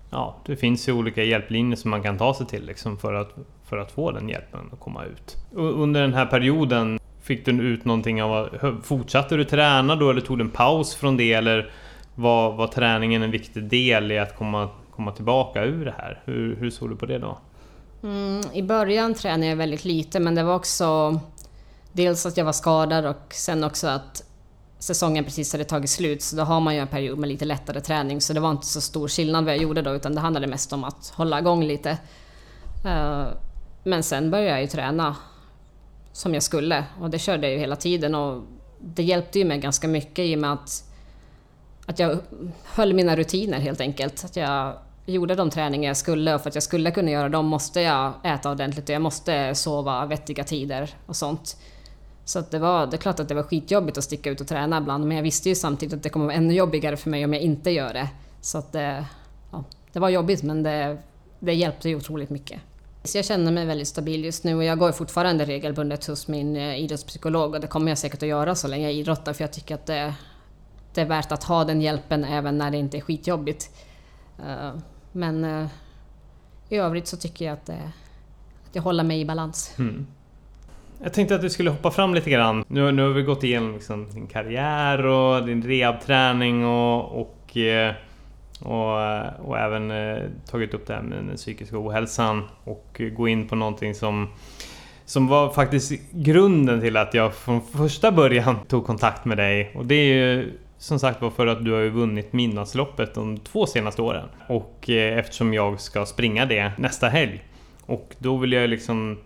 Ja, det finns ju olika hjälplinjer som man kan ta sig till liksom för, att, för att få den hjälpen att komma ut. Under den här perioden, fick du ut någonting av... Fortsatte du träna då eller tog du en paus från det eller var, var träningen en viktig del i att komma, komma tillbaka ur det här? Hur, hur såg du på det då? Mm, I början tränade jag väldigt lite men det var också dels att jag var skadad och sen också att säsongen precis hade tagit slut så då har man ju en period med lite lättare träning så det var inte så stor skillnad vad jag gjorde då utan det handlade mest om att hålla igång lite. Eh, men sen började jag ju träna som jag skulle och det körde jag ju hela tiden och det hjälpte ju mig ganska mycket i och med att, att jag höll mina rutiner helt enkelt. Att jag gjorde de träningar jag skulle och för att jag skulle kunna göra dem måste jag äta ordentligt och jag måste sova vettiga tider och sånt. Så att det, var, det är klart att det var skitjobbigt att sticka ut och träna ibland men jag visste ju samtidigt att det kommer vara ännu jobbigare för mig om jag inte gör det. Så att det, ja, det var jobbigt men det, det hjälpte ju otroligt mycket. Så jag känner mig väldigt stabil just nu och jag går fortfarande regelbundet hos min eh, idrottspsykolog och det kommer jag säkert att göra så länge jag idrottar för jag tycker att det, det är värt att ha den hjälpen även när det inte är skitjobbigt. Eh, men eh, i övrigt så tycker jag att, det, att jag håller mig i balans. Mm. Jag tänkte att du skulle hoppa fram lite grann. Nu, nu har vi gått igenom liksom din karriär och din rehabträning och, och, eh, och, eh, och även eh, tagit upp det här med den psykiska ohälsan och gå in på någonting som som var faktiskt grunden till att jag från första början [laughs] tog kontakt med dig. Och det är ju som sagt var för att du har ju vunnit Midnattsloppet de två senaste åren. Och eftersom jag ska springa det nästa helg. Och då vill jag liksom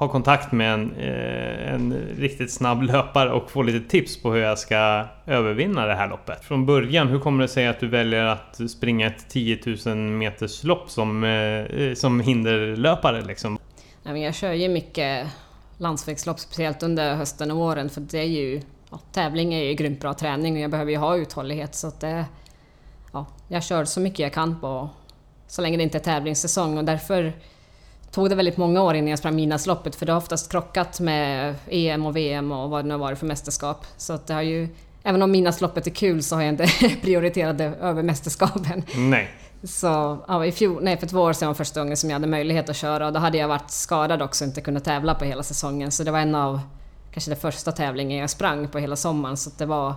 ha kontakt med en, eh, en riktigt snabb löpare och få lite tips på hur jag ska övervinna det här loppet. Från början, hur kommer det sig att du väljer att springa ett 10 000 meters lopp som, eh, eh, som hinderlöpare liksom? Jag kör ju mycket landsvägslopp, speciellt under hösten och våren, för det är ju... Ja, tävling är ju grymt bra träning och jag behöver ju ha uthållighet så att det... Ja, jag kör så mycket jag kan på... Så länge det inte är tävlingssäsong och därför tog det väldigt många år innan jag sprang Midnattsloppet för det har oftast krockat med EM och VM och vad det nu har varit för mästerskap. Så att det har ju... Även om Midnattsloppet är kul så har jag inte [laughs] prioriterat det över mästerskapen. Nej. Så ja, i fjol, nej, för två år sedan var första gången som jag hade möjlighet att köra och då hade jag varit skadad också och inte kunnat tävla på hela säsongen. Så det var en av kanske den första tävlingen jag sprang på hela sommaren. Så att det var...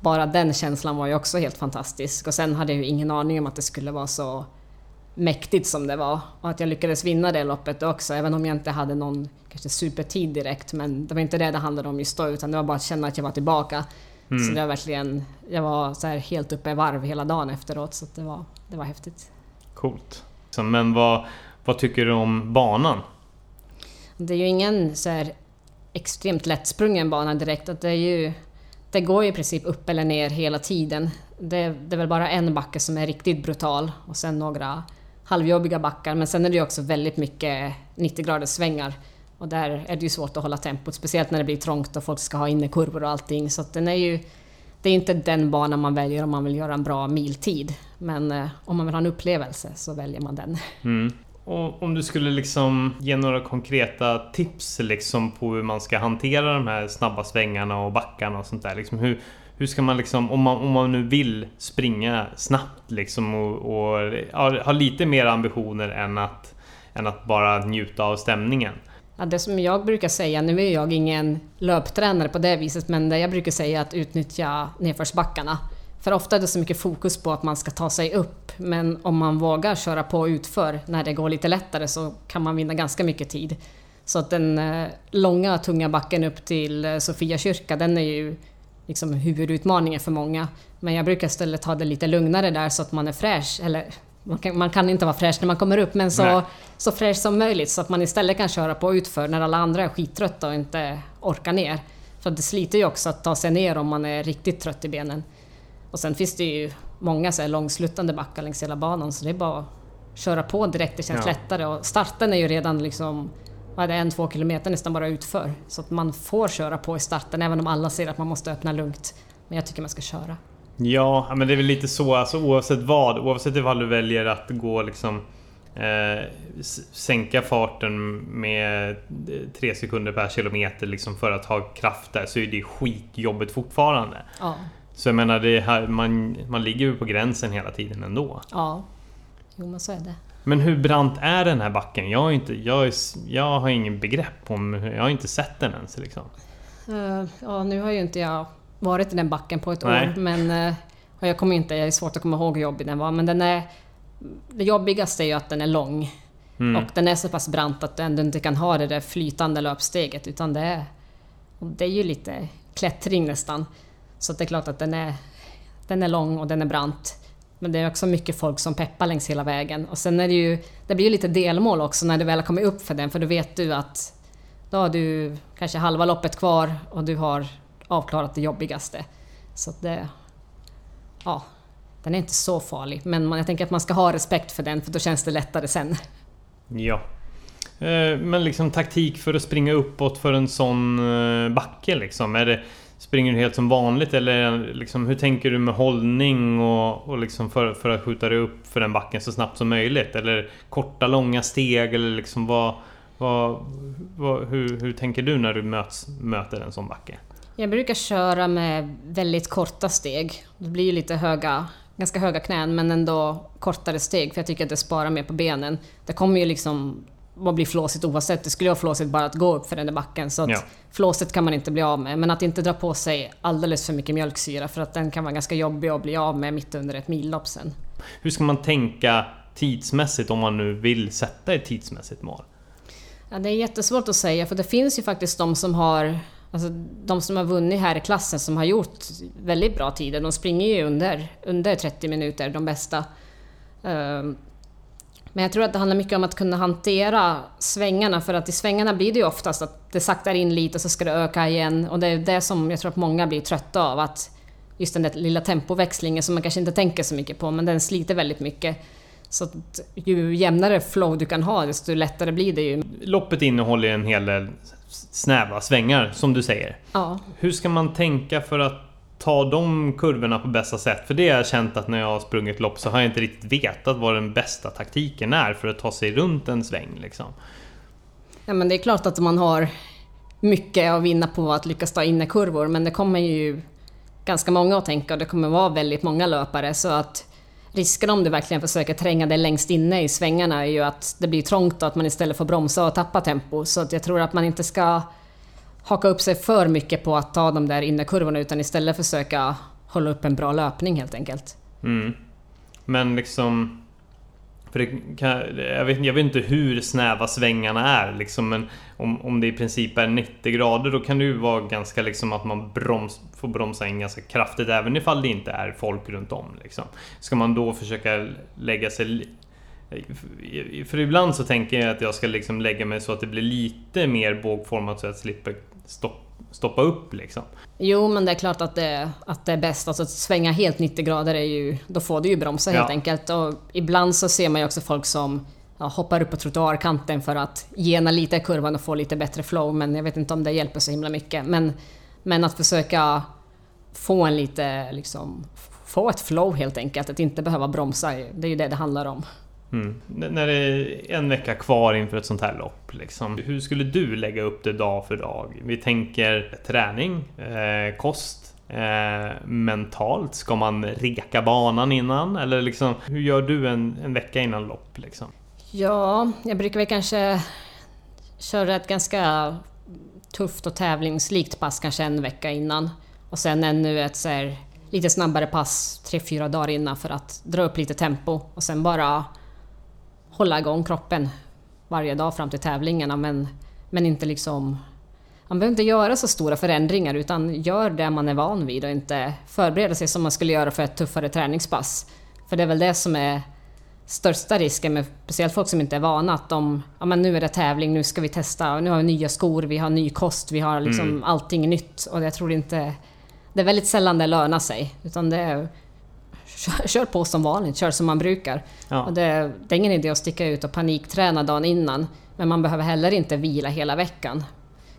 Bara den känslan var ju också helt fantastisk. Och sen hade jag ju ingen aning om att det skulle vara så mäktigt som det var. Och att jag lyckades vinna det loppet också, även om jag inte hade någon kanske supertid direkt. Men det var inte det det handlade om just då, utan det var bara att känna att jag var tillbaka. Så det var verkligen... Jag var så här helt uppe i varv hela dagen efteråt, så det, var, det var häftigt. Coolt. Men vad, vad tycker du om banan? Det är ju ingen så här extremt lättsprungen bana direkt. Att det, är ju, det går ju i princip upp eller ner hela tiden. Det, det är väl bara en backe som är riktigt brutal och sen några halvjobbiga backar. Men sen är det ju också väldigt mycket 90 graders svängar. Och där är det ju svårt att hålla tempot, speciellt när det blir trångt och folk ska ha innekurvor och allting. Så att den är ju... Det är inte den banan man väljer om man vill göra en bra miltid. Men eh, om man vill ha en upplevelse så väljer man den. Mm. Och om du skulle liksom ge några konkreta tips liksom på hur man ska hantera de här snabba svängarna och backarna och sånt där. Liksom hur, hur ska man liksom, om man, om man nu vill springa snabbt liksom och, och ja, ha lite mer ambitioner än att, än att bara njuta av stämningen. Ja, det som jag brukar säga, nu är jag ingen löptränare på det viset, men det jag brukar säga är att utnyttja nedförsbackarna. För ofta är det så mycket fokus på att man ska ta sig upp, men om man vågar köra på utför när det går lite lättare så kan man vinna ganska mycket tid. Så att den eh, långa tunga backen upp till eh, Sofia kyrka, den är ju liksom huvudutmaningen för många. Men jag brukar istället ta det lite lugnare där så att man är fräsch, eller man kan, man kan inte vara fräsch när man kommer upp, men så, så fräsch som möjligt så att man istället kan köra på utför när alla andra är skittrötta och inte orkar ner. För det sliter ju också att ta sig ner om man är riktigt trött i benen. Och sen finns det ju många så här långslutande backar längs hela banan så det är bara att köra på direkt, det känns Ja. lättare. Och starten är ju redan liksom, vad är det, en, två kilometer nästan bara utför. Så att man får köra på i starten även om alla säger att man måste öppna lugnt. Men jag tycker man ska köra. Ja, men det är väl lite så alltså, oavsett vad. Oavsett ifall du väljer att gå liksom eh, sänka farten med eh, tre sekunder per kilometer liksom för att ha kraft där så är det skitjobbigt fortfarande. Ja. Så jag menar, här, man, man ligger ju på gränsen hela tiden ändå. Ja. Jo men så är det. Men hur brant är den här backen? Jag har, inte, jag, är, jag har ingen begrepp om... Jag har inte sett den ens liksom. Eh, ja, nu har ju inte jag varit i den backen på ett Nej. år, men och jag kommer inte, jag är svårt att komma ihåg hur jobbig den var, men den är... Det jobbigaste är ju att den är lång. Mm. Och den är så pass brant att du ändå inte kan ha det där flytande löpsteget, utan det är... Det är ju lite klättring nästan. Så att det är klart att den är, den är lång och den är brant. Men det är också mycket folk som peppar längs hela vägen. Och sen är det ju... Det blir ju lite delmål också när du väl har kommit upp för den, för då vet du att då har du kanske halva loppet kvar och du har avklarat det jobbigaste. Så det... Ja, den är inte så farlig. Men man, jag tänker att man ska ha respekt för den, för då känns det lättare sen. Ja. Eh, men liksom taktik för att springa uppåt för en sån eh, backe liksom? Är det, springer du helt som vanligt eller liksom, hur tänker du med hållning och, och liksom för, för att skjuta dig upp för den backen så snabbt som möjligt? Eller korta, långa steg eller liksom vad... vad, vad hur, hur tänker du när du möts, möter en sån backe? Jag brukar köra med väldigt korta steg. Det blir ju lite höga, ganska höga knän men ändå kortare steg för jag tycker att det sparar mer på benen. Det kommer ju liksom att bli flåsigt oavsett. Det skulle vara flåsigt bara att gå upp för den där backen så att Ja. flåset kan man inte bli av med. Men att inte dra på sig alldeles för mycket mjölksyra för att den kan vara ganska jobbig att bli av med mitt under ett millopp sen. Hur ska man tänka tidsmässigt om man nu vill sätta ett tidsmässigt mål? Ja, det är jättesvårt att säga för det finns ju faktiskt de som har Alltså de som har vunnit här i klassen som har gjort väldigt bra tider, de springer ju under, under 30 minuter, de bästa. Men jag tror att det handlar mycket om att kunna hantera svängarna, för att i svängarna blir det ju oftast att det saktar in lite och så ska det öka igen. Och det är det som jag tror att många blir trötta av, att just den där lilla tempoväxlingen som man kanske inte tänker så mycket på, men den sliter väldigt mycket. Så att ju jämnare flow du kan ha, desto lättare blir det ju. Loppet innehåller en hel del snäva svängar, som du säger. Ja, Hur ska man tänka för att ta de kurvorna på bästa sätt? För det har jag känt att när jag har sprungit lopp så har jag inte riktigt vetat vad den bästa taktiken är för att ta sig runt en sväng liksom. Ja, men det är klart att man har mycket att vinna på att lyckas ta innerkurvor, men det kommer ju ganska många att tänka och det kommer vara väldigt många löpare så att risken om du verkligen försöker tränga dig längst inne i svängarna är ju att det blir trångt och att man istället får bromsa och tappa tempo. Så att jag tror att man inte ska haka upp sig för mycket på att ta de där innerkurvorna utan istället försöka hålla upp en bra löpning helt enkelt. Mm. Men liksom... För det kan, jag, vet, jag vet inte hur snäva svängarna är liksom, men om, om det i princip är 90 grader då kan det ju vara ganska liksom att man broms, får bromsa in ganska kraftigt även ifall det inte är folk runt om. Liksom. Ska man då försöka lägga sig... För ibland så tänker jag att jag ska liksom lägga mig så att det blir lite mer bågformat så att jag slipper stopp, stoppa upp liksom. Jo, men det är klart att det, att det är bäst. Alltså att svänga helt 90 grader är ju... Då får du ju bromsa helt Ja. enkelt. Och ibland så ser man ju också folk som ja, hoppar upp på trottoarkanten för att gena lite i kurvan och få lite bättre flow. Men jag vet inte om det hjälper så himla mycket. Men, men att försöka få en lite... Liksom, få ett flow helt enkelt. Att inte behöva bromsa. Det är ju det det handlar om. Mm. När det är en vecka kvar inför ett sånt här lopp, liksom, hur skulle du lägga upp det dag för dag? Vi tänker träning, eh, kost, eh, mentalt. Ska man reka banan innan? Eller liksom, hur gör du en, en vecka innan lopp? Liksom? Ja, jag brukar väl kanske köra ett ganska tufft och tävlingslikt pass kanske en vecka innan. Och sen ännu ett så här lite snabbare pass tre fyra dagar innan för att dra upp lite tempo och sen bara hålla igång kroppen varje dag fram till tävlingarna men, men inte liksom man behöver inte göra så stora förändringar utan gör det man är van vid och inte förbereda sig som man skulle göra för ett tuffare träningspass. För det är väl det som är största risken med speciellt folk som inte är vana att de, ja men nu är det tävling, nu ska vi testa, nu har vi nya skor, vi har ny kost, vi har liksom mm. allting nytt och jag tror inte... Det är väldigt sällan det lönar sig utan det är kör, kör på som vanligt, kör som man brukar. Ja. Och det, det är ingen idé att sticka ut och panikträna dagen innan men man behöver heller inte vila hela veckan.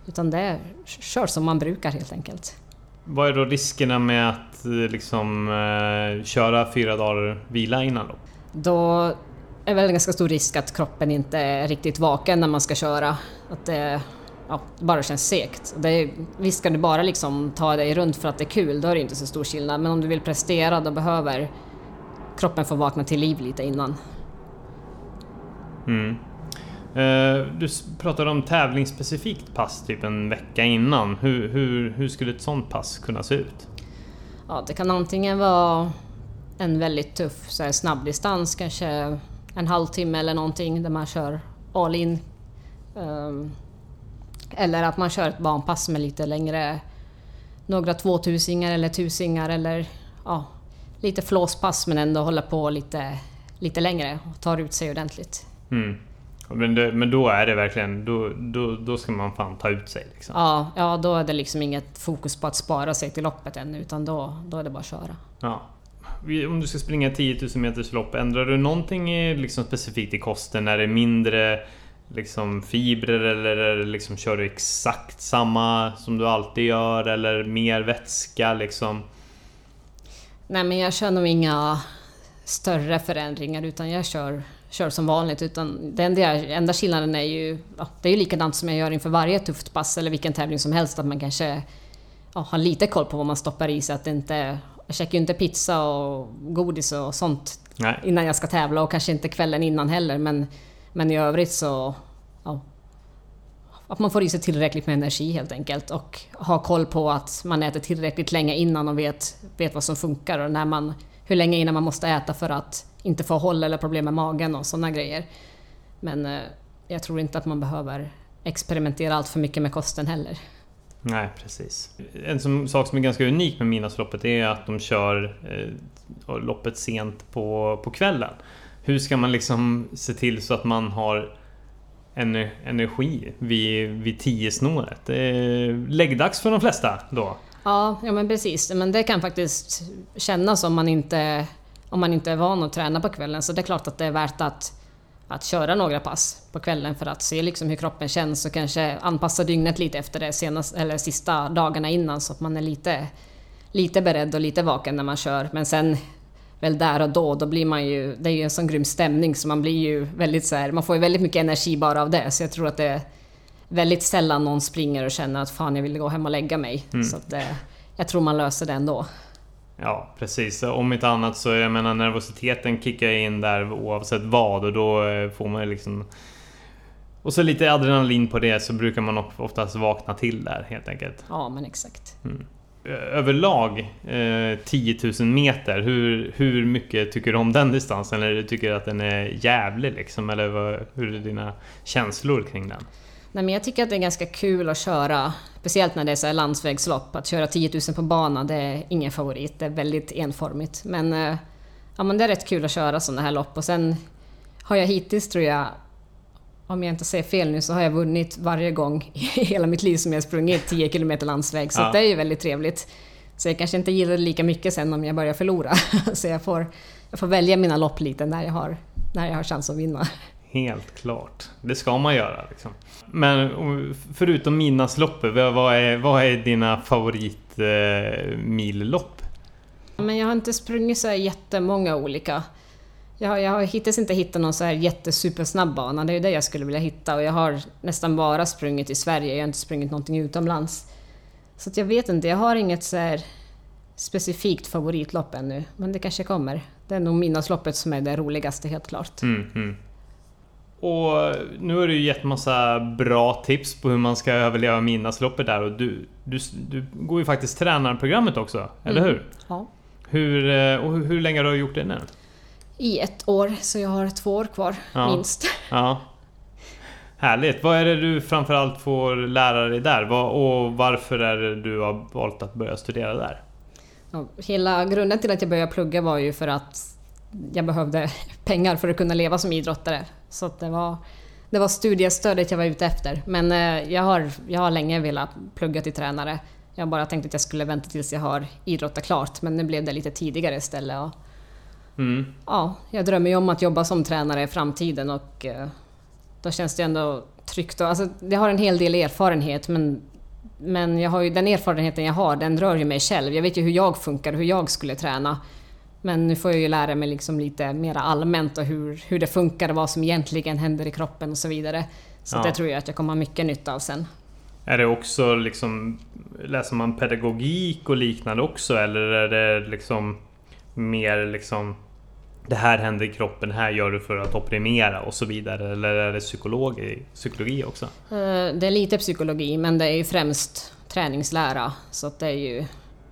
Utan det är kör som man brukar helt enkelt. Vad är då riskerna med att liksom, eh, köra fyra dagar vila innan då? Då är väl en ganska stor risk att kroppen inte är riktigt vaken när man ska köra. Att det ja, bara känns segt. Det visst kan du bara liksom ta dig runt för att det är kul, då är det inte så stor skillnad. Men om du vill prestera, då behöver kroppen få vakna till liv lite innan. Mm. Eh, du pratade om tävlingsspecifikt pass typ en vecka innan. Hur, hur, hur skulle ett sånt pass kunna se ut? Ja, det kan antingen vara en väldigt tuff så här, snabbdistans, kanske en halvtimme eller någonting där man kör all in. Um, eller att man kör ett banpass med lite längre, några tvåtusingar eller tusingar eller ja, lite flåspass men ändå hålla på lite, lite längre och tar ut sig ordentligt. Mm. Men, det, men då är det verkligen, då, då, då ska man fan ta ut sig. Liksom. Ja, ja, då är det liksom inget fokus på att spara sig till loppet än utan då, då är det bara att köra. Ja. Om du ska springa 10 000 meters lopp, ändrar du någonting liksom specifikt i kosten? Är det mindre liksom fibrer eller liksom kör du exakt samma som du alltid gör eller mer vätska liksom? Nej men jag kör nog inga större förändringar utan jag kör kör som vanligt. Utan den enda skillnaden är ju... Ja, det är ju likadant som jag gör inför varje tufft pass eller vilken tävling som helst. Att man kanske ja, har lite koll på vad man stoppar i sig. Att det inte, jag käkar ju inte pizza och godis och sånt Nej. innan jag ska tävla och kanske inte kvällen innan heller. Men, men i övrigt så... Ja, att man får i sig tillräckligt med energi helt enkelt och ha koll på att man äter tillräckligt länge innan och vet, vet vad som funkar och när man, hur länge innan man måste äta för att inte få håll eller problem med magen och sådana grejer. Men eh, jag tror inte att man behöver experimentera allt för mycket med kosten heller. Nej, precis. En som, sak som är ganska unik med Midnattsloppet är att de kör eh, loppet sent på, på kvällen. Hur ska man liksom se till så att man har energi vid, vid tio snåret? Det är läggdags för de flesta då. Ja, ja men precis. Men det kan faktiskt kännas om man inte om man inte är van att träna på kvällen. Så det är klart att det är värt att, att köra några pass på kvällen för att se liksom hur kroppen känns och kanske anpassa dygnet lite efter det senast, eller sista dagarna innan så att man är lite, lite beredd och lite vaken när man kör. Men sen väl där och då, då blir man ju... Det är ju en sån grym stämning så man blir ju väldigt så här, Man får ju väldigt mycket energi bara av det. Så jag tror att det är väldigt sällan någon springer och känner att fan jag vill gå hem och lägga mig. Mm. Så att det, jag tror man löser det ändå. Ja, precis. Om inte annat så, jag menar nervositeten kickar in där oavsett vad och då eh, får man liksom... Och så lite adrenalin på det så brukar man oftast vakna till där helt enkelt. Ja, men exakt. Mm. Eh, överlag eh, 10 000 meter, hur, hur mycket tycker du om den distansen? Eller tycker du att den är jävlig liksom? Eller vad, hur är dina känslor kring den? Nej, men jag tycker att det är ganska kul att köra, speciellt när det är så landsvägslopp. Att köra 10 000 på bana, det är ingen favorit. Det är väldigt enformigt. Men, eh, ja, men det är rätt kul att köra sådana här lopp. Och sen har jag hittills, tror jag, om jag inte säger fel nu, så har jag vunnit varje gång i [laughs] hela mitt liv som jag sprungit 10 km landsväg. Så ja. det är ju väldigt trevligt. Så jag kanske inte gillar det lika mycket sen om jag börjar förlora. [laughs] Så jag får, jag får välja mina lopp lite när jag har, när jag har chans att vinna. Helt klart. Det ska man göra. Liksom. Men förutom Midnattsloppet, vad är, vad är dina favoritmillopp? Eh, Men jag har inte sprungit så jättemånga olika. Jag har, jag har hittills inte hittat någon så här jättesupersnabb bana. Det är det jag skulle vilja hitta. Och jag har nästan bara sprungit i Sverige. Jag har inte sprungit någonting utomlands. Så jag vet inte. Jag har inget så här specifikt favoritlopp ännu. Men det kanske kommer. Det är nog Midnattsloppet som är det roligaste helt klart. Mm, mm. Och nu har du gett massa bra tips på hur man ska överleva midnattsloppet där och du, du, du går ju faktiskt tränarprogrammet också, eller mm. hur? Ja. Hur, eh, och hur, hur länge har du gjort det nu? I ett år, så jag har två år kvar Ja. minst. [laughs] Ja. Härligt. Vad är det du framförallt får lära dig där? Och varför är det du har valt att börja studera där? Hela grunden till att jag började plugga var ju för att jag behövde pengar för att kunna leva som idrottare. Så det, var, det var studiestödet jag var ute efter. Men eh, jag har, jag har länge velat plugga till tränare. Jag bara tänkte att jag skulle vänta tills jag har idrottat klart, men nu blev det lite tidigare istället. Och, Mm. ja, jag drömmer ju om att jobba som tränare i framtiden och eh, då känns det ändå tryggt. Och, alltså, jag har en hel del erfarenhet men, men jag har ju, den erfarenheten jag har den rör ju mig själv. Jag vet ju hur jag funkar och hur jag skulle träna. Men nu får jag ju lära mig liksom lite mer allmänt och hur, hur det funkar och vad som egentligen händer i kroppen och så vidare. Så Ja. det tror jag att jag kommer ha mycket nytta av sen. Är det också liksom... Läser man pedagogik och liknande också? Eller är det liksom mer liksom... Det här händer i kroppen, det här gör du för att optimera och så vidare. Eller är det psykologi, psykologi också? Eh, Det är lite psykologi men det är ju främst träningslära. Så det är ju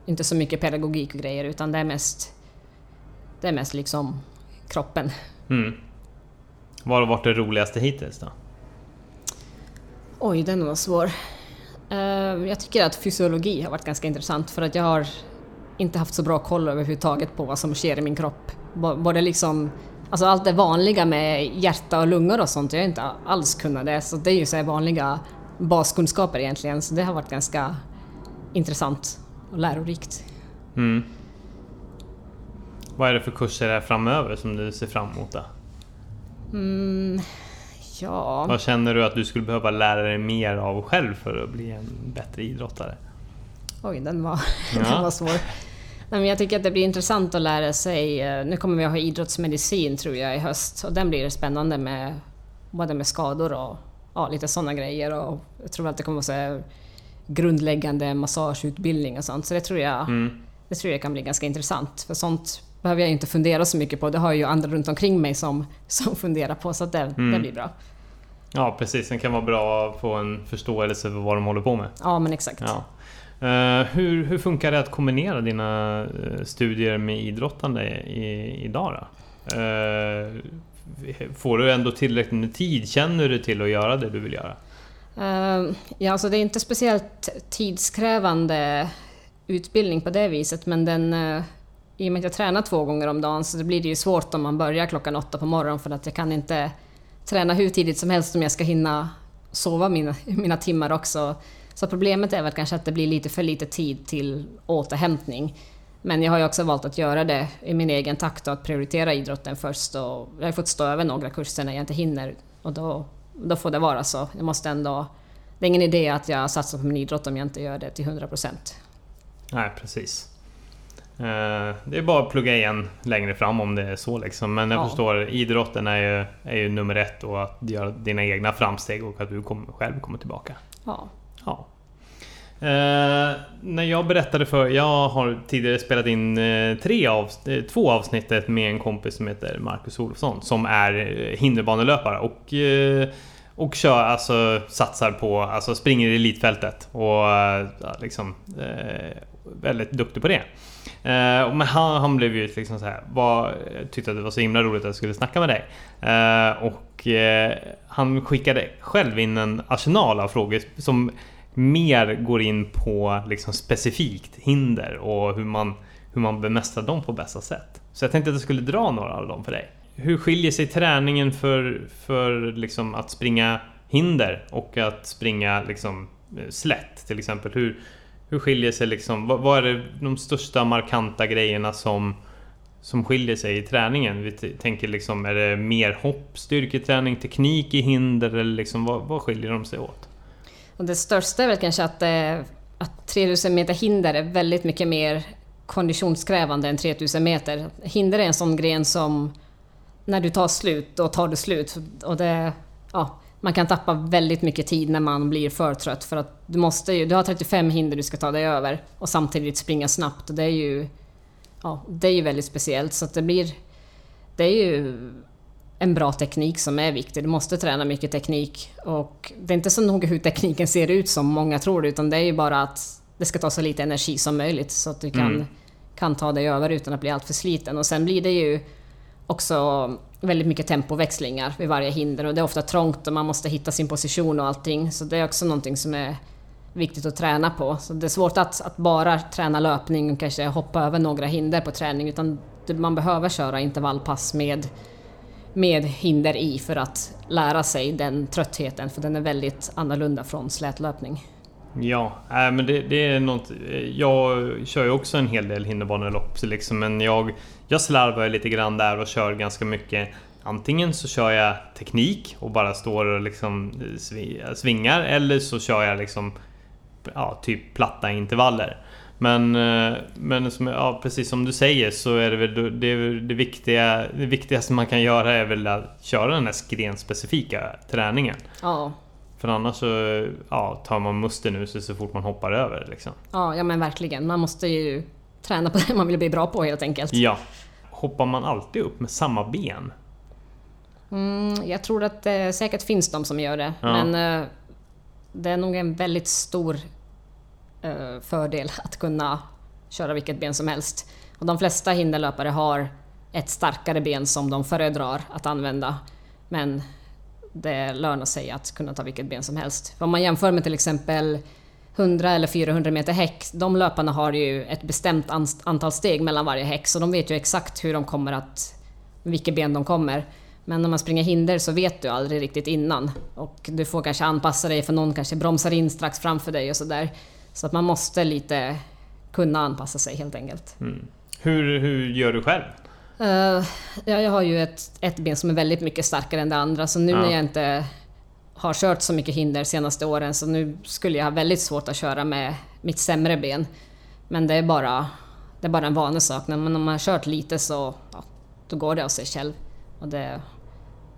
inte så mycket pedagogik och grejer utan det är mest, det är mest liksom kroppen. Mm. Vad har varit det roligaste hittills då? Oj, den var svår. Eh, Jag tycker att fysiologi har varit ganska intressant för att jag har inte haft så bra koll överhuvudtaget på vad som sker i min kropp. Både liksom, alltså allt det vanliga med hjärta och lungor och sånt, jag har inte alls kunnat det. Så det är ju så vanliga baskunskaper egentligen, så det har varit ganska intressant och lärorikt. Mm. Vad är det för kurser här framöver som du ser fram emot? Mm, ja... Vad känner du att du skulle behöva lära dig mer av själv för att bli en bättre idrottare? Oj, den var, [laughs] Ja. den var svår. Men jag tycker att det blir intressant att lära sig. eh, Nu kommer vi att ha idrottsmedicin tror jag i höst och den blir spännande med både med skador och ja, lite sådana grejer. Och jag tror att det kommer att vara grundläggande massageutbildning och sånt. Så det tror, jag, Mm. det tror jag kan bli ganska intressant. För sånt behöver jag inte fundera så mycket på. Det har ju andra runt omkring mig som, som funderar på. Så att det, Mm. det blir bra. Ja precis, det kan vara bra att få en förståelse för vad de håller på med. Ja, men exakt. Ja. Eh, hur, hur funkar det att kombinera dina eh, studier med idrottande i, idag då? Eh, får du ändå tillräckligt med tid? Känner du till att göra det du vill göra? Ja, alltså det är inte speciellt tidskrävande utbildning på det viset, men den, i och med att jag tränar två gånger om dagen så blir det ju svårt om man börjar klockan åtta på morgonen för att jag kan inte träna hur tidigt som helst om jag ska hinna sova mina, mina timmar också. Så problemet är väl kanske att det blir lite för lite tid till återhämtning. Men jag har ju också valt att göra det i min egen takt och att prioritera idrotten först. Och jag har fått stå över några kurser när jag inte hinner och då, då får det vara så. Jag måste ändå... Det är ingen idé att jag satsar på min idrott om jag inte gör det till 100%. Nej, precis. Eh, Det är bara att plugga igen längre fram om det är så liksom. Men jag Ja. förstår, idrotten är ju, är ju nummer ett och att göra dina egna framsteg och att du själv kommer tillbaka. Ja. Ja. Eh, när jag berättade för... Jag har tidigare spelat in eh, tre av, eh, två avsnittet med en kompis som heter Marcus Olofsson som är eh, hinderbanelöpare och, eh, och kör, alltså satsar på, alltså springer i elitfältet och liksom eh, väldigt duktig på det. Eh, men han, han blev ju liksom så här, var, tyckte att det var så himla roligt att jag skulle snacka med dig. Eh, och han skickade själv in en arsenal av frågor som mer går in på liksom specifikt hinder och hur man, hur man bemästrar dem på bästa sätt. Så jag tänkte att jag skulle dra några av dem för dig. Hur skiljer sig träningen för, för liksom att springa hinder och att springa liksom eh, slätt till exempel? Hur, hur skiljer sig liksom, vad, vad är det, de största markanta grejerna som, som skiljer sig i träningen? Vi tänker liksom, är det mer hopp, styrketräning, teknik i hinder eller liksom, vad, vad skiljer de sig åt? Och det största är väl kanske att, eh, att 3000 meter hinder är väldigt mycket mer konditionskrävande än 3000 meter. Hinder är en sån gren som när du tar slut, då tar du slut. Och det, ja, man kan tappa väldigt mycket tid när man blir för trött för att du måste ju, du har 35 hinder du ska ta dig över och samtidigt springa snabbt och det är ju, ja, det är ju väldigt speciellt så att det blir, det är ju en bra teknik som är viktig. Du måste träna mycket teknik och det är inte så noga hur tekniken ser ut som många tror utan det är ju bara att det ska ta så lite energi som möjligt så att du kan Mm. kan ta dig över utan att bli alltför sliten. Och sen blir det ju också väldigt mycket tempoväxlingar vid varje hinder och det är ofta trångt och man måste hitta sin position och allting. Så det är också någonting som är viktigt att träna på. Så det är svårt att, att bara träna löpning och kanske hoppa över några hinder på träning utan man behöver köra intervallpass med, med hinder i för att lära sig den tröttheten för den är väldigt annorlunda från slätlöpning. Ja, äh, men det, det, är något... Jag kör ju också en hel del hinderbanelopp liksom, men jag, jag slarvar lite grann där och kör ganska mycket. Antingen så kör jag teknik och bara står och liksom eh, svingar eller så kör jag liksom ja, typ platta intervaller. Men, eh, men som, ja, precis som du säger så är det väl det, det, viktiga, det viktigaste man kan göra är väl att köra den här grenspecifika träningen. Ja. För annars så ja, tar man musten ur sig så fort man hoppar över. Liksom. Ja, ja men verkligen. Man måste ju träna på [laughs] det man vill bli bra på helt enkelt. Ja. Hoppar man alltid upp med samma ben? Mm, jag tror att det säkert finns de som gör det. Ja. Men uh, det är nog en väldigt stor Eh, fördel att kunna köra vilket ben som helst. Och de flesta hinderlöpare har ett starkare ben som de föredrar att använda. Men det lönar sig att kunna ta vilket ben som helst. För om man jämför med till exempel 100 eller 400 meter häck, de löparna har ju ett bestämt antal steg mellan varje häck, så de vet ju exakt hur de kommer att... vilket ben de kommer. Men när man springer hinder så vet du aldrig riktigt innan. Och du får kanske anpassa dig för någon kanske bromsar in strax framför dig och sådär. Så att man måste lite kunna anpassa sig helt enkelt. Mm. Hur, hur gör du själv? Uh, ja, jag har ju ett, ett ben som är väldigt mycket starkare än det andra så nu ja. när jag inte har kört så mycket hinder senaste åren så nu skulle jag ha väldigt svårt att köra med mitt sämre ben. Men det är bara, det är bara en vanesak. Men om man har kört lite så ja, då går det av sig själv. Och det,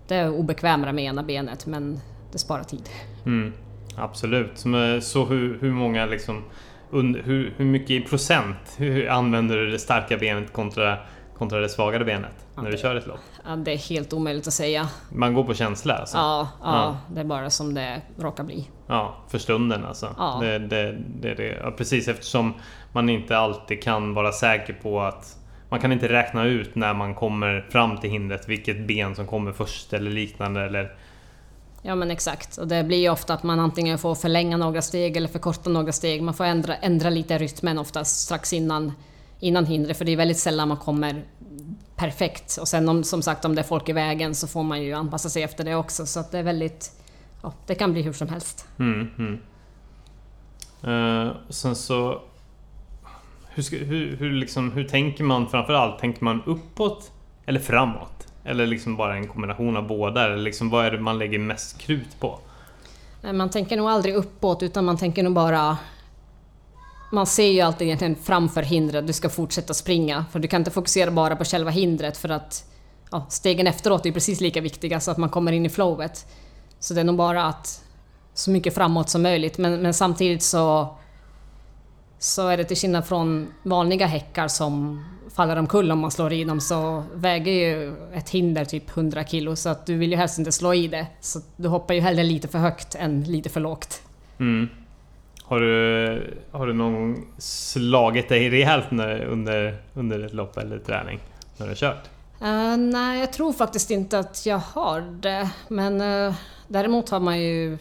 det är obekvämare med ena benet men det sparar tid. Mm, absolut. Så hur, hur många liksom, hur, hur mycket i procent hur använder du det starka benet kontra kontra det svagare benet ja, när du kör ett lopp? Ja, det är helt omöjligt att säga. Man går på känsla alltså? Ja, ja, det är bara som det råkar bli. Ja, för stunden alltså? Ja. Det, det, det, precis eftersom man inte alltid kan vara säker på att man kan inte räkna ut när man kommer fram till hindret vilket ben som kommer först eller liknande eller Ja men exakt, och det blir ju ofta att man antingen får förlänga några steg eller förkorta några steg. Man får ändra, ändra lite rytmen oftast strax innan innan hindret, för det är väldigt sällan man kommer perfekt. Och sen om, som sagt om det är folk i vägen så får man ju anpassa sig efter det också. Så att det är väldigt... Ja, det kan bli hur som helst. Mm, mm. Uh, sen så... Hur, hur, hur, liksom, hur tänker man framförallt? Tänker man uppåt eller framåt? Eller liksom bara en kombination av båda? Eller liksom, vad är det man lägger mest krut på? Man tänker nog aldrig uppåt utan man tänker nog bara man ser ju alltid egentligen framför hindret, du ska fortsätta springa. För du kan inte fokusera bara på själva hindret för att ja, stegen efteråt är precis lika viktiga så att man kommer in i flowet. Så det är nog bara att så mycket framåt som möjligt men, men samtidigt så så är det till skillnad från vanliga häckar som faller omkull om man slår i dem så väger ju ett hinder typ 100 kilo så att du vill ju helst inte slå i det. Så du hoppar ju hellre lite för högt än lite för lågt. Mm. Har du, har du någon gång slagit dig rejält under, under ett lopp eller träning? När du har kört? Uh, nej, jag tror faktiskt inte att jag har det. Men uh, däremot har man ju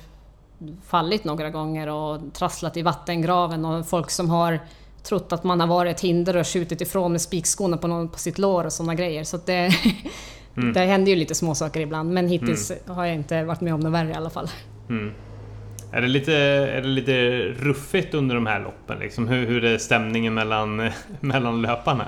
fallit några gånger och trasslat i vattengraven och folk som har trott att man har varit ett hinder och skjutit ifrån med spikskorna på, någon, på sitt lår och sådana grejer. Så det, [laughs] mm. det händer ju lite småsaker ibland men hittills mm. har jag inte varit med om något värre i alla fall. Mm. Är det lite, är det lite ruffigt under de här loppen? Liksom? Hur, hur är stämningen mellan, [laughs] mellan löparna?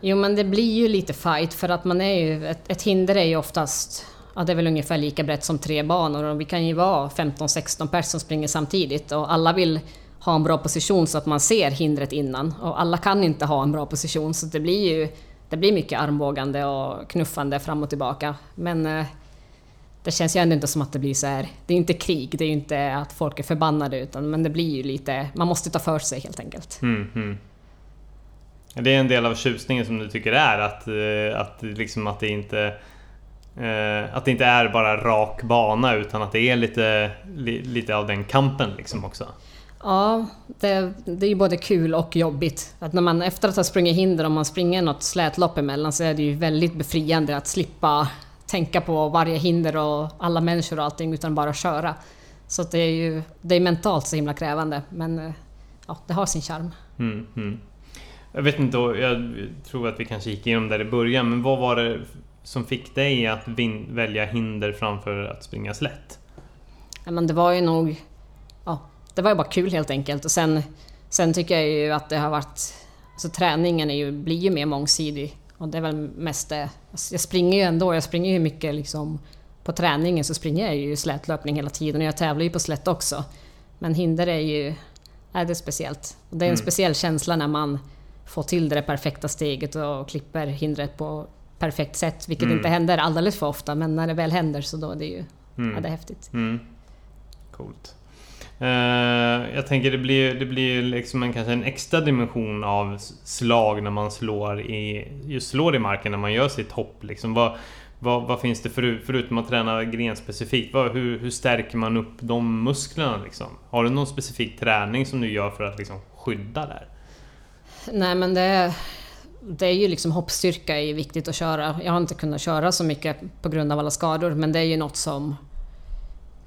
Jo men det blir ju lite fight för att man är ju... Ett, ett hinder är ju oftast... Ja, det är väl ungefär lika brett som tre banor och vi kan ju vara 15-16 personer som springer samtidigt och alla vill ha en bra position så att man ser hindret innan och alla kan inte ha en bra position så det blir ju det blir mycket armbågande och knuffande fram och tillbaka. Men eh, det känns ju ändå inte som att det blir så här. Det är inte krig, det är ju inte att folk är förbannade utan men det blir ju lite... Man måste ta för sig helt enkelt. Mm, mm. Det är en del av tjusningen som du tycker är att, eh, att, liksom att det inte... Eh, att det inte är bara rak bana utan att det är lite, lite av den kampen liksom också. Ja, det, det är ju både kul och jobbigt. Att när man efter att ha sprungit hinder, om man springer något slätlopp emellan, så är det ju väldigt befriande att slippa tänka på varje hinder och alla människor och allting, utan bara köra. Så det är ju det är mentalt så himla krävande, men eh, ja, det har sin charm. Mm, mm. Jag vet inte, jag tror att vi kanske gick igenom det i början, men vad var det som fick dig att välja hinder framför att springa slätt? Ja, men det var ju nog... Det var ju bara kul helt enkelt. Och sen, sen tycker jag ju att det har varit... Alltså träningen är ju, blir ju mer mångsidig. Och det är väl mest det. Alltså jag springer ju ändå, jag springer ju mycket liksom... På träningen så springer jag ju slätlöpning hela tiden och jag tävlar ju på slätt också. Men hinder är ju... Nej, det är speciellt. Och det är en mm. speciell känsla när man får till det perfekta steget och klipper hindret på perfekt sätt, vilket mm. inte händer alldeles för ofta, men när det väl händer så då är det ju mm. ja, det är häftigt. Mm. Coolt. Eh, jag tänker det blir, det blir liksom en, kanske en extra dimension av slag när man slår i, just slår i marken när man gör sitt hopp. Liksom. Vad, vad, vad finns det för, förutom att träna grenspecifikt? Vad, hur, hur stärker man upp de musklerna? Liksom? Har du någon specifik träning som du gör för att liksom, skydda där? Nej men det, det är ju liksom hoppstyrka är viktigt att köra. Jag har inte kunnat köra så mycket på grund av alla skador men det är ju något som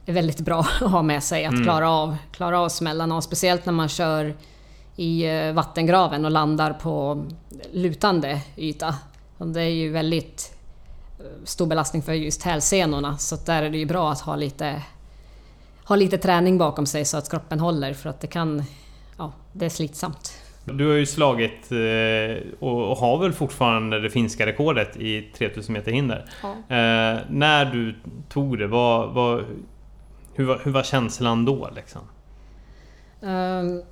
är väldigt bra [laughs] att ha med sig. Att mm. klara, av, klara av smällarna och speciellt när man kör i eh, vattengraven och landar på lutande yta. Det är ju väldigt eh, stor belastning för just hälsenorna så där är det ju bra att ha lite, ha lite träning bakom sig så att kroppen håller för att det kan... Ja, det är slitsamt. Du har ju slagit eh, och har väl fortfarande det finska rekordet i 3000 meter hinder. Ja. När du tog det, vad, vad, hur, var, hur var känslan då? Liksom? Um,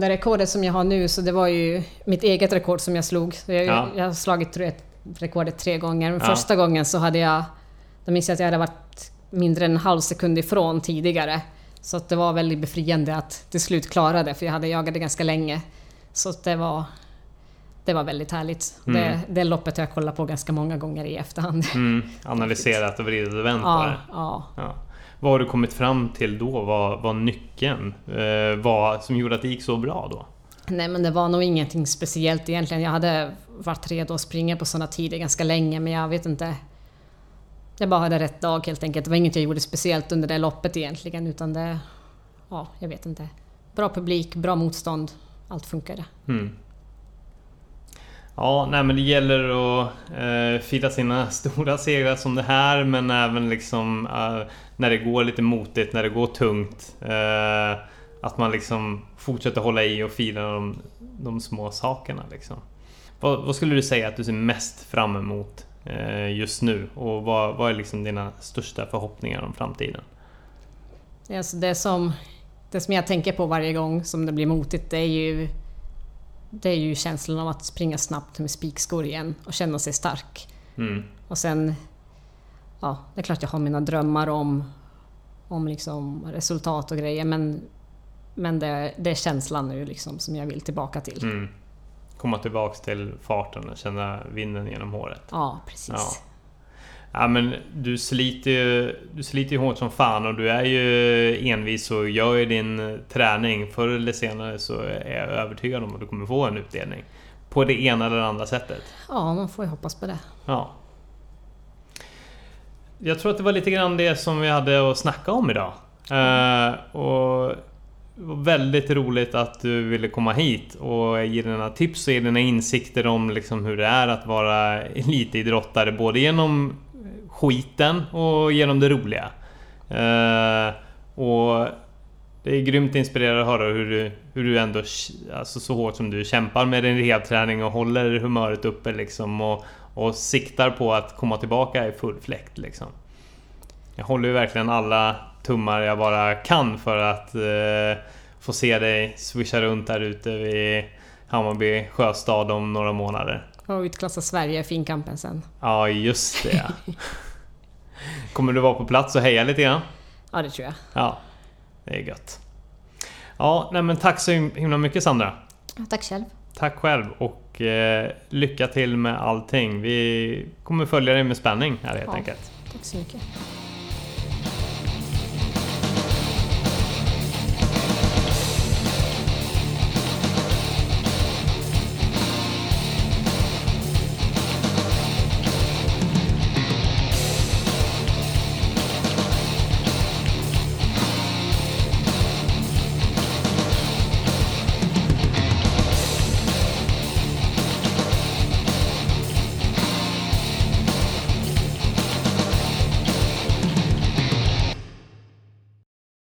det rekordet som jag har nu, så det var ju mitt eget rekord som jag slog. Jag, ja. jag har slagit rekordet tre gånger. Men ja. Första gången så hade jag... Då minns jag att jag hade varit mindre än en halv sekund ifrån tidigare. Så att det var väldigt befriande att till slut klara det, för jag hade jagat det ganska länge. Så det var, det var väldigt härligt. Mm. Det, det loppet har jag kollat på ganska många gånger i efterhand. Mm. [laughs] Analyserat och vridit och vänt ja. Ja. ja. Vad har du kommit fram till då? Vad var nyckeln? Eh, vad som gjorde att det gick så bra då? Nej men det var nog ingenting speciellt egentligen. Jag hade varit redo att springa på sådana tider ganska länge men jag vet inte. Jag bara hade rätt dag helt enkelt. Det var inget jag gjorde speciellt under det loppet egentligen utan det... Ja, jag vet inte. Bra publik, bra motstånd allt funkade. Mm. Ja, nej men det gäller att eh, fira sina [laughs] stora segrar som det här men även liksom eh, när det går lite motigt, när det går tungt. Eh, att man liksom fortsätter hålla i och fira de, de små sakerna liksom. Vad, vad, skulle du säga att du ser mest fram emot eh, just nu? Och vad, vad är liksom dina största förhoppningar om framtiden? Alltså det som det som jag tänker på varje gång som det blir motigt det är ju det är ju känslan av att springa snabbt med spikskor igen och känna sig stark. Mm. Och sen... Ja, det är klart jag har mina drömmar om, om liksom resultat och grejer men, men det, det är känslan nu liksom som jag vill tillbaka till. Mm. Komma tillbaks till farten och känna vinden genom håret. Ja, precis. Ja. Ja men du sliter ju du sliter ju hårt som fan och du är ju envis och gör ju din träning. Förr eller senare så är jag övertygad om att du kommer få en utdelning. På det ena eller andra sättet. Ja, man får ju hoppas på det. Ja. Jag tror att det var lite grann det som vi hade att snacka om idag. Mm. Uh, och det var väldigt roligt att du ville komma hit och ge dina tips och ge dina insikter om liksom hur det är att vara elitidrottare. Både genom skiten och genom det roliga. Uh, och det är grymt inspirerande att höra hur du, hur du ändå, alltså så hårt som du kämpar med din rehabträning och håller humöret uppe liksom och, och siktar på att komma tillbaka i full fläkt liksom. Jag håller ju verkligen alla tummar jag bara kan för att uh, få se dig swisha runt där ute vid Hammarby sjöstad om några månader. Och utklassa Sverige i finkampen sen. Ja, just det. [laughs] Kommer du vara på plats och heja lite grann? Ja, det tror jag. Ja, det är gött. Ja, nej men tack så himla mycket Sandra. Tack själv. Tack själv och eh, lycka till med allting. Vi kommer följa dig med spänning här helt ja, enkelt. Tack så mycket.